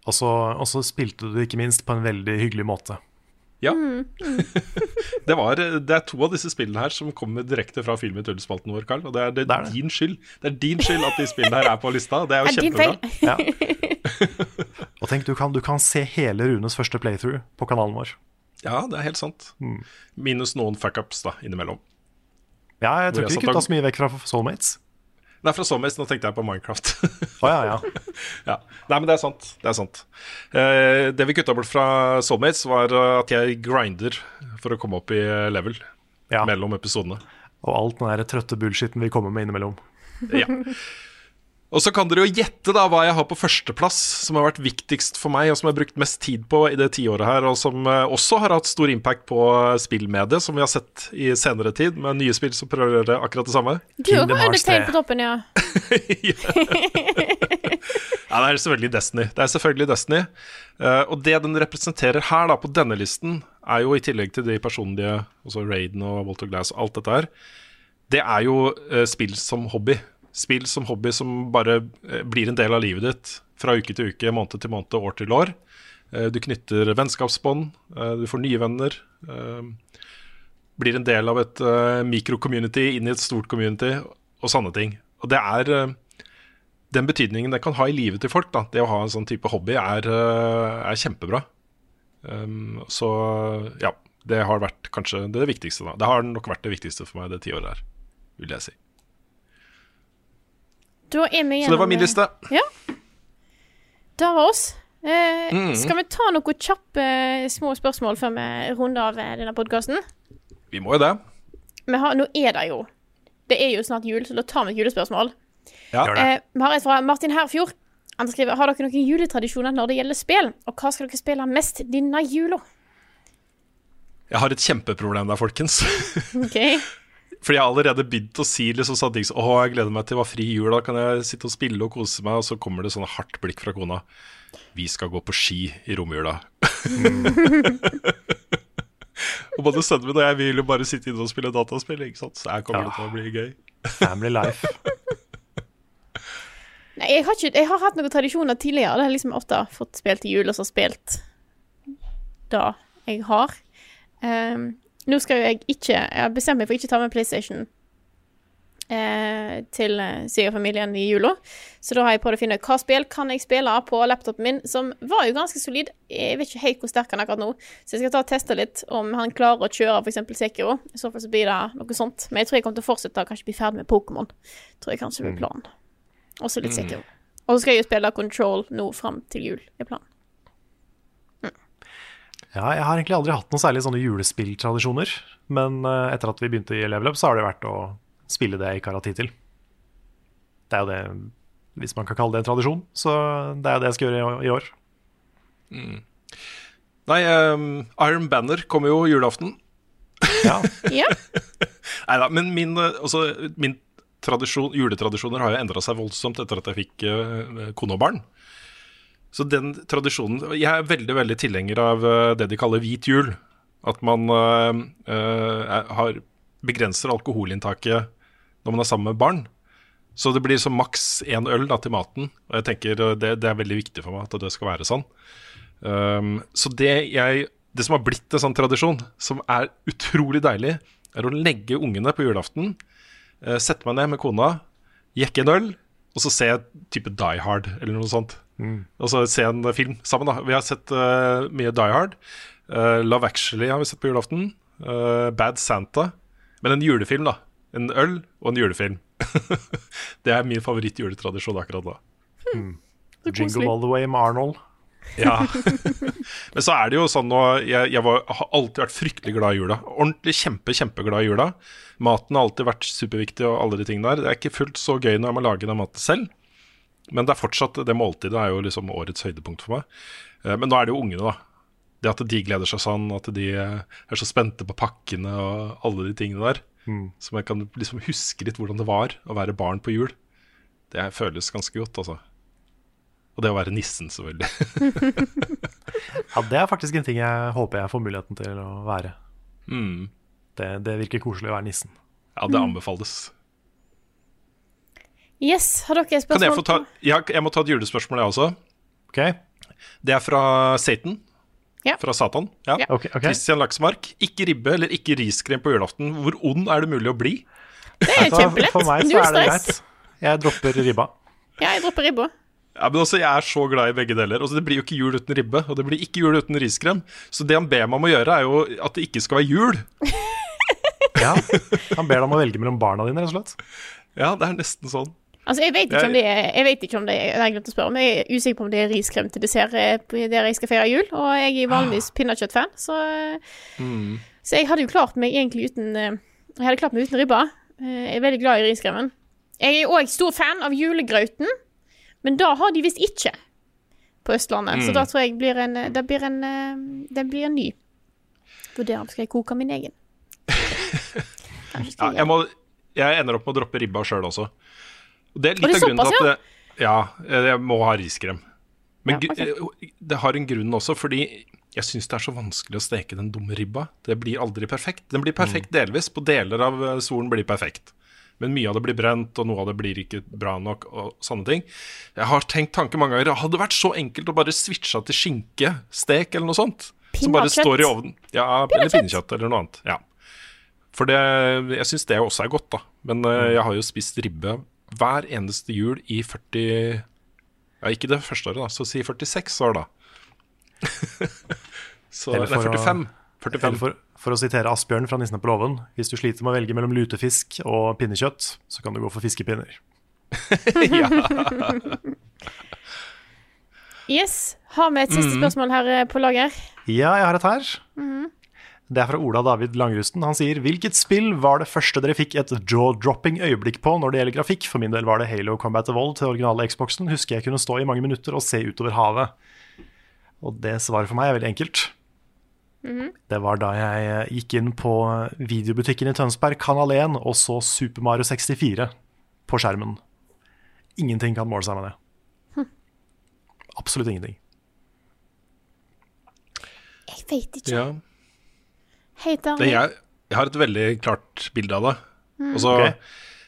Og så og så spilte du ikke minst på en veldig hyggelig måte. Ja. [LAUGHS] det, var, det er to av disse spillene her som kommer direkte fra Film i tullespalten vår, Karl. Og det er, det, Det er det. din skyld Det er din skyld at de spillene her er på lista. Det er jo kjempebra. Ja. [LAUGHS] Og tenk, du kan, du kan se hele Runes første playthrough på kanalen vår. Ja, det er helt sant. Minus noen fuckups da, innimellom. Ja, jeg tror ikke vi kutta så mye vekk fra Soulmates. Nei, fra Sommers, nå tenkte jeg på Minecraft. [LAUGHS] oh, ja, ja. [LAUGHS] ja. Nei, men det er sant. Det er sant. Eh, det vi kutta bort fra Soulmates, var at jeg grinder for å komme opp i level ja. mellom episodene. Og alt den der trøtte bullshitten vi kommer med innimellom. Ja. [LAUGHS] Og så kan dere jo gjette da hva jeg har på førsteplass, som har vært viktigst for meg, og som jeg har brukt mest tid på i det tiåret her, og som eh, også har hatt stor impact på eh, spillmediet, som vi har sett i senere tid, med nye spill som prøver å gjøre akkurat det samme. Du har Kingdom jo Hearts tegn 3. på toppen, [LAUGHS] ja. Ja, det er selvfølgelig Destiny. Det er selvfølgelig Destiny. Eh, og det den representerer her, da, på denne listen, er jo i tillegg til de personlige, altså Raiden og Walter Glass og alt dette her, det er jo spill som hobby. Spill som hobby som bare eh, blir en del av livet ditt fra uke til uke, måned til måned, år til år. Eh, du knytter vennskapsbånd, eh, du får nye venner. blir en del av et mikrocommunity inn i et stort community, og sånne ting. Og det er den betydningen det kan ha i livet til folk, da, det å ha en sånn type hobby, er, er kjempebra. Så ja, det har vært kanskje det viktigste. da Det har nok vært det viktigste for meg det tiåret her, vil jeg si. Da er vi Så det var min gjennom, liste. Ja. Det var oss. Eh, Mm. Skal vi ta noen kjappe eh, små spørsmål før vi runder av eh, denne podkasten? Vi må jo det. Nå er det jo Det er jo snart jul, så da tar vi et julespørsmål. Ja. Eh, vi har et fra Martin Herfjord. Han skriver Har dere noen juletradisjoner når det gjelder spill, og hva skal dere spille mest denne jula? Jeg har et kjempeproblem der, folkens. Ok Fordi jeg har allerede begynt å si liksom sånne ting som Å, jeg gleder meg til å ha fri jul, da kan jeg sitte og spille og kose meg. Og så kommer det sånne hardt blikk fra kona. Vi skal gå på ski i romjula. [LAUGHS] og både sønnen min og jeg vil jo bare sitte inne og spille dataspill, ikke sant. Så her kommer det til å bli gøy. Family life. [LAUGHS] Nei, jeg har, ikke, jeg har hatt noen tradisjoner tidligere. Det har liksom ofte fått spilt i jul, og så spilt da jeg har. Ehm, nå skal jo jeg ikke Jeg har bestemt meg for ikke å ta med PlayStation eh, til eh, svigerfamilien i jula. Så da har jeg prøvd å finne ut hva spill kan jeg spille på laptopen min, som var jo ganske solid. Jeg vet ikke helt hvor sterk han er akkurat nå, så jeg skal ta og teste litt om han klarer å kjøre f.eks. Sekiro. I så fall så blir det noe sånt. Men jeg tror jeg kommer til å fortsette, kanskje bli ferdig med Pokémon. Tror jeg kanskje blir planen. Også litt Sekiro. Og så skal jeg jo spille Control nå fram til jul, er planen. Ja, jeg har egentlig aldri hatt noen særlig sånne julespilltradisjoner. Men eh, etter at vi begynte i Level Up, så har det vært å spille det jeg ikke har hatt tid til. Det er jo det, hvis man kan kalle det en tradisjon. Så det er jo det jeg skal gjøre i, år. år. Nei, um, Iron Banner kommer jo julaften. Ja, [LAUGHS] Ja. [LAUGHS] Nei da, men min, eh, altså, min tradisjon, juletradisjoner har jo endra seg voldsomt etter at jeg fikk uh, kone og barn. Så den tradisjonen Jeg er veldig veldig tilhenger av eh, det de kaller hvit jul. At man eh, er- har begrenser alkoholinntaket når man er sammen med barn. Så det blir som maks én øl da, til maten. Og jeg tenker det, det er veldig viktig for meg at det skal være sånn. Um, så det, jeg, det som har blitt en sånn tradisjon, som er utrolig deilig, er å legge ungene på julaften, uh, sette meg ned med kona, jekke en øl, og så se type Die Hard eller noe sånt. Og så se en film sammen. da Vi har sett uh, mye Die Hard. Uh, Love Actually har vi sett på julaften. Uh, Bad Santa. Men en julefilm, da. En øl og en julefilm. [LAUGHS] det er min favoritt-juletradisjon akkurat da. Jingle All The Way med Arnold. Ja. [LAUGHS] Men så er det jo sånn nå Jeg, jeg var, har alltid vært fryktelig glad i jula. Ordentlig kjempe, kjempeglad i jula. Maten har alltid vært superviktig, og alle de tingene der. Det er ikke fullt så gøy når jeg må lage den maten selv. Men det er fortsatt, det måltidet er jo liksom årets høydepunkt for meg. Eh, Men nå er det jo ungene, da. Det at de gleder seg sånn, at de er så spente på pakkene og alle de tingene der. Som jeg kan liksom huske litt hvordan det var å være barn på jul. Det føles ganske godt, altså. Og det å være nissen, selvfølgelig. [LAUGHS] Ja, det er faktisk en ting jeg håper jeg får muligheten til å være. Mm. Det, det virker koselig å være nissen. Ja, det anbefales. Yes, har dere spørsmål? Kan jeg få ta ja, Jeg må ta et julespørsmål, jeg også. Okay. Det er fra Satan. Ja. Fra Satan. Ja. Ja. Okay, okay. Christian Laksmark. Ikke ribbe eller ikke riskrem på julaften. Hvor ond er det mulig å bli? Det er kjempelett. For meg så er det greit. Jeg dropper ribba. Ja, jeg dropper ribba. Ja, men også, Jeg er så glad i begge deler. Altså, Det blir jo ikke jul uten ribbe, og det blir ikke jul uten riskrem. Så det han ber meg om å gjøre, er jo at det ikke skal være jul. Ja. Han ber deg om å velge mellom barna dine, rett og slett. Ja, det er nesten sånn. Altså, jeg vet ikke om det er Jeg vet ikke om det er Jeg glemte å spørre, men jeg er usikker på om det er riskrem til dessert eh, der jeg skal feire jul. Og jeg er vanligvis pinnekjøttfan, så Mm. Så jeg hadde jo klart meg egentlig uten eh, Jeg hadde klart meg uten ribba. Eh, Jeg er veldig glad i riskremen. Jeg er òg stor fan av julegrauten, men da har de visst ikke på Østlandet. Så Mm. da tror jeg blir en, det blir en Det blir en ny. Vurderer om skal jeg koke min egen. [LAUGHS] Ja, jeg, må, jeg ender opp med å droppe ribba sjøl også. Og det er litt det av grunnen til at det, Ja, jeg må ha riskrem. Men Ja, gu- eh, det har en grunn også, fordi jeg syns det er så vanskelig å steke den dumme ribba. Det blir aldri perfekt. Den blir perfekt delvis. På deler av eh, solen blir perfekt. Men mye av det blir brent, og noe av det blir ikke bra nok, og sånne ting. Jeg har tenkt tanken mange ganger. Hadde det vært så enkelt å bare switcha til skinkestek eller noe sånt? Som bare står i ovnen. Ja, eller Pinnekjøtt. pinnekjøtt eller noe annet. Ja. For det, jeg syns det også er godt, da. Men eh, jeg har jo spist ribbe hver eneste jul i 40 Ja, ikke det første året, da, så si 46 år, da. [LAUGHS] så, Eller nei, for å- 45. 45. Eller for, for å sitere Asbjørn fra Nissene på låven, hvis du sliter med å velge mellom lutefisk og pinnekjøtt, så kan du gå for fiskepinner. [LAUGHS] [LAUGHS] ja. Yes. Har vi et siste Mm. spørsmål her eh, på lager? Ja, jeg har et her. Mhm. Det er fra Ola David Langrusten. Han sier Hvilket spill var det første dere fikk et jaw-dropping øyeblikk på når det gjelder grafikk? For min del var det Halo Combat Evolved til originale Xboxen. Husker jeg kunne stå i mange minutter og se utover havet. Og det svaret for meg er veldig enkelt. Mhm. Det var da jeg eh, gikk inn på videobutikken i Tønsberg, Kanal 1, og så Super Mario 64 på skjermen. Ingenting kan måle seg med det. Hm. Absolutt ingenting. Jeg vet ikke. ja. Helt Det jeg, jeg har et veldig klart bilde av det. Mm. Også, okay.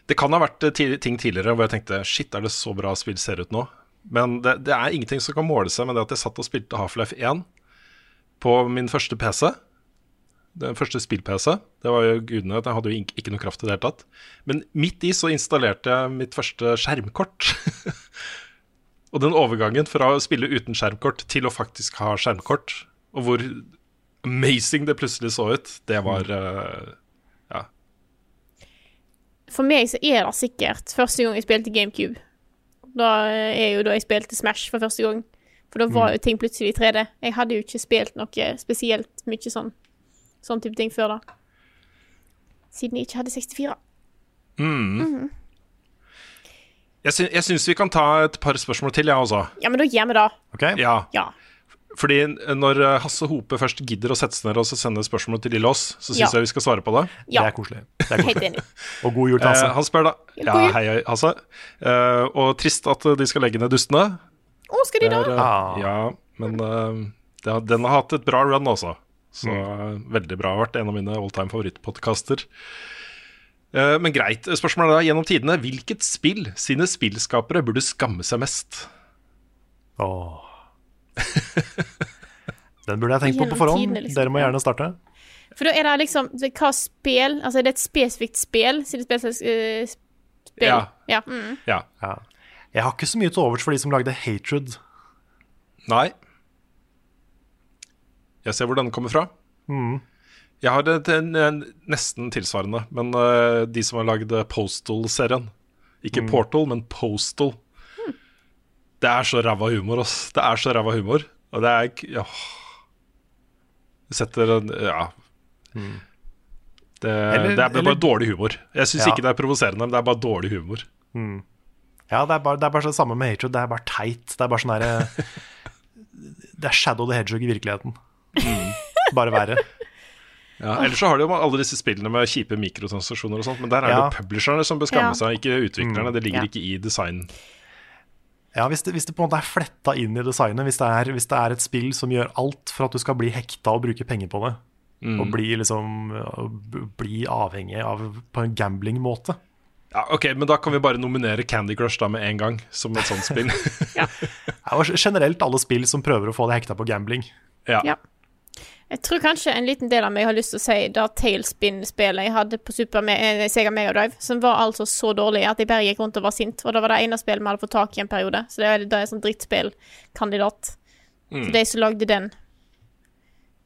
Det kan ha vært eh, ting tidligere hvor jeg tenkte shit, er det så bra spill ser ut nå? Men det, det er ingenting som kan måle seg med det at jeg satt og spilte Half-Life 1 på min første PC. Den første spill-PC. Det var jo gudene, at jeg hadde jo ikke noe kraft i det hele tatt. Men midt i så installerte jeg mitt første skjermkort. [LAUGHS] og den overgangen fra å spille uten skjermkort til å faktisk ha skjermkort, og hvor amazing det plutselig så ut, det var uh, Ja. For meg så er det sikkert første gang jeg spilte GameCube. Da er jo da jeg spilte Smash for første gang. For da var jo ting plutselig i 3D. Jeg hadde jo ikke spilt noe spesielt mye sånn Sånn type ting før da. Siden jeg ikke hadde 64. Mm. Jeg, sy jeg syns vi kan ta et par spørsmål til, jeg også. Ja, men da gjør vi det. Ok? Ja. Ja. Fordi når eh, Hasse Hope først gidder å sette seg ned og så sende spørsmål til Lille oss, så syns Ja. jeg vi skal svare på det. Ja. Det er koselig. Det er koselig. Og god jul til Hasse. Eh, han spør da Ja, hei, hei, Hasse. Eh, og trist at de skal legge ned Dustene. Å, skal de da? er, eh, Ah. Ja, men eh, har, den har hatt et bra run, altså. Så mm. veldig bra. Har vært en av mine all time favorittpodkaster. Eh, Men greit. Spørsmålet er da gjennom tidene hvilket spill sine spillskapere burde skamme seg mest? Åh. Den burde jeg tenkt på på forhånd. Tiden, liksom. Dere må gjerne starte. For da er det liksom Hva spill Altså, er det et spesifikt spill? Sier det spilles uh, spill? Ja. ja. Mm. Ja. Ja. Jeg har ikke så mye til overs for de som lagde Hatred. Nei. Jeg ser hvor denne kommer fra. Mm. Jeg har det en, en, nesten tilsvarende, men uh, de som har lagd Postal-serien Ikke Mm. Portal, men Postal. Det er så ræva humor, ass. Det er så ræva humor. Og det er ikke ja. Setter en Ja. Det, Eller- det er bare eller- dårlig humor. Jeg syns Ja. ikke det er provoserende, men det er bare dårlig humor. Ja, det er bare det, er bare så, samme med Hatred. Det er bare teit. Det er bare sånn derre [LAUGHS] Det er Shadow the Hedgehog i virkeligheten. Bare verre. Ja, Ellers så har de jo alle disse spillene med kjipe mikrotransaksjoner og sånt, men der er Ja. det publisherne som bør skamme Ja. seg, ikke utviklerne. Det ligger Ja. ikke i design. Ja, hvis det, hvis det på en måte er fletta inn i designet, hvis det, er, hvis det er et spill som gjør alt for at du skal bli hekta og bruke penger på det, og bli liksom bli avhengig av på en gambling-måte Ja, ok, Men da kan vi bare nominere Candy Crush da med en gang, som et sånt spill. [LAUGHS] ja, og Generelt alle spill som prøver å få deg hekta på gambling. ja. Ja. Jeg tror kanskje en liten del av meg har lyst til å si det Tailspin-spillet jeg hadde på Super Me eh, Sega Mega Drive, som var altså så dårlig at jeg bare gikk rundt og var sint. Og det var det ene spillet vi hadde fått tak i en periode, så det er, det er sånn drittspillkandidat. Så de som lagde den,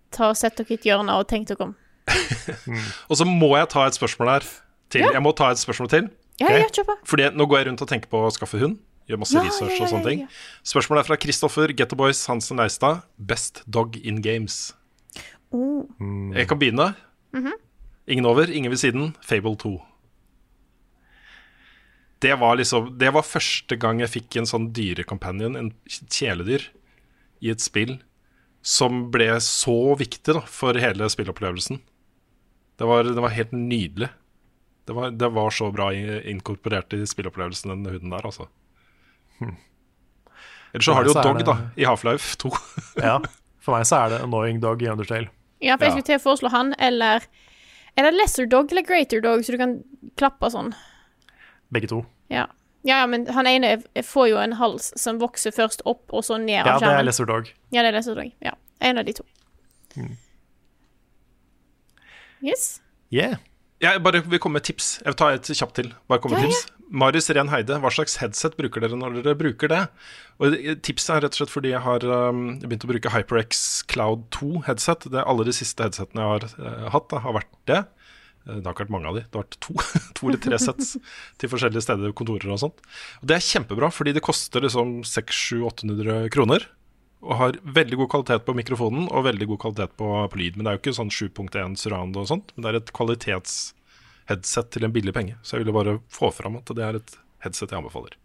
ta og sett dere i et hjørne og tenk dere om. Og så må jeg ta et spørsmål her til. Jeg må ta et spørsmål til. Ja, ja. Fordi nå går jeg rundt og tenker på å skaffe hund. Gjør masse Ja, research ja, ja, og sånne ting. Spørsmålet er fra Kristoffer Gettoboys Hansen Leistad. Best dog in games. Oh. Jeg kan begynne. Mhm. Ingen over, ingen ved siden. Fable 2. Det var liksom Det var første gang jeg fikk en sånn dyrecompanion, en kjæledyr, i et spill som ble så viktig da, for hele spillopplevelsen. Det var, det var helt nydelig. Det var, det var så bra inkorporert i spillopplevelsen, den huden der, altså. Ellers så har du jo Dog, det- da, i Half-Life 2. Ja, [LAUGHS] For meg så er det Annoying Dog i Undertale. Ja, for jeg skulle til å foreslå han, eller Er det Lesser Dog eller Greater Dog, så du kan klappe sånn? Begge to. Ja. Ja, men han ene får jo en hals som vokser først opp og så ned Ja, det er. Lesser Dog. Ja, det er Lesser Dog. Ja. En av de to. Mm. Yes. Yeah. Jeg bare vil komme med tips. Jeg vil ta et kjapt til. Bare komme med Ja, tips. Marius Ren Heide, hva slags headset bruker dere når dere bruker det? Og Tipset er rett og slett fordi jeg har um, begynt å bruke HyperX Cloud 2 headset. Det Alle de siste headsetene jeg har uh, hatt, da, har vært det. Eh, Det har ikke vært mange av de. Det har vært to, [LAUGHS] to eller tre sets til forskjellige steder, kontorer og sånt. Og Det er kjempebra, fordi det koster liksom 600-800 kroner. Og har veldig god kvalitet på mikrofonen og veldig god kvalitet på, på lyd. Men det er jo ikke sånn 7.1 surround og sånt, men det er et kvalitetsheadset til en billig penge. Så jeg ville bare få fram at det er et headset jeg anbefaler.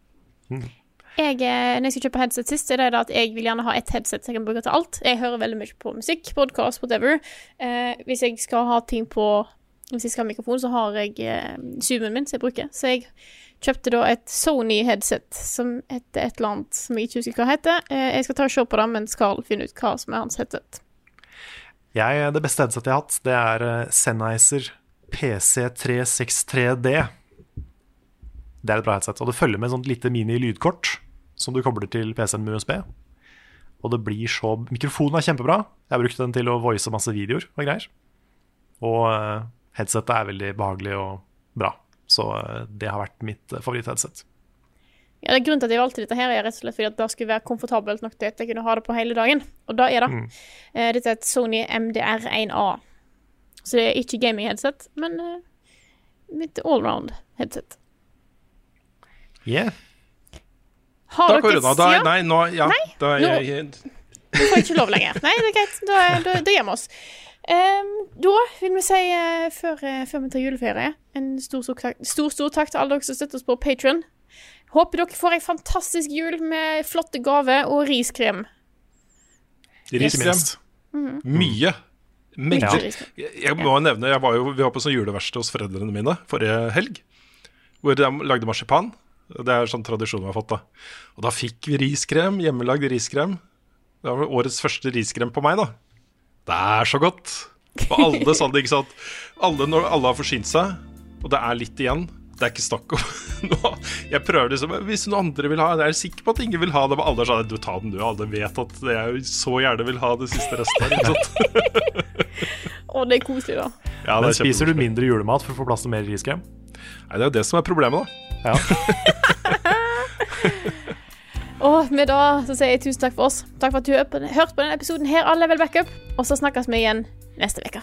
Jeg, eh, når jeg skal kjøpe headset sist, er det da at jeg vil gjerne ha ett headset som jeg kan bruke til alt. Jeg hører veldig mye på musikk, podkast, whatever. Eh, hvis jeg skal ha ting på Hvis jeg skal ha mikrofon, så har jeg eh, Zoomen min som jeg bruker. Så jeg kjøpte da et Sony-headset som heter et eller annet som jeg ikke husker hva heter. Eh, jeg skal ta og se på det, men skal finne ut hva som er hans headset. Jeg, det beste headsetet jeg har hatt, det er eh, Sennheiser PC363D. Det er et bra headset. Og det følger med et sånt lite mini-lydkort som du kobler til PC-en med USB. Og det blir så Mikrofonen er kjempebra. Jeg brukte den til å voice masse videoer og greier. Og eh, headsetet er veldig behagelig og bra. Så eh, det har vært mitt eh, favorittheadset. Ja, det er Grunnen til at jeg valgte dette, her er rett og slett fordi at det skulle være komfortabelt nok til at jeg kunne ha det på hele dagen. Og da er det. Mm. dette er et Sony MDR1A. Så det er ikke gaming-headset, men eh, mitt allround-headset. Yeah. Har Da dere det unna. Da, nei, nå, ja, Nei, da nå- jeg, Du får ikke lov lenger. Nei, det er greit. Da, da, da gir vi oss. Da vil vi si, eh, før, eh, før vi tar juleferie, en stor, stor, takk, stor, stor takk til alle dere som støtter oss på Patron. Håper dere får ei fantastisk jul med flotte gaver og riskrem. Riskrem. minst. Mye. Mengder. Mye. Jeg, jeg må nevne, jeg var jo, Vi var på sånn juleverksted hos foreldrene mine forrige helg. Hvor de lagde marsipan. Det er sånn tradisjon vi har fått. da Og da fikk vi riskrem. Hjemmelagd riskrem. Det var årets første riskrem på meg, da. Det er så godt. Og alle sånn, ikke sant Alle, Når alle har forsynt seg, og det er litt igjen. Det er ikke snakk om [LAUGHS] noe. Jeg prøver liksom Hvis noen andre vil ha Jeg er sikker på at ingen vil ha det, men alle sa Du, ta den, du. Alle vet at jeg så gjerne vil ha det siste resten her. Ikke sant? [LAUGHS] og det er koselig, da. Ja, Men er spiser du mindre julemat for å få plass til mer riskrem? Nei, det er jo det som er problemet, da. Ja. [LAUGHS] Og med da så sier jeg tusen takk for oss. Takk for at du hørte på, denne episoden her av Level Backup. Og så snakkes vi igjen neste uke.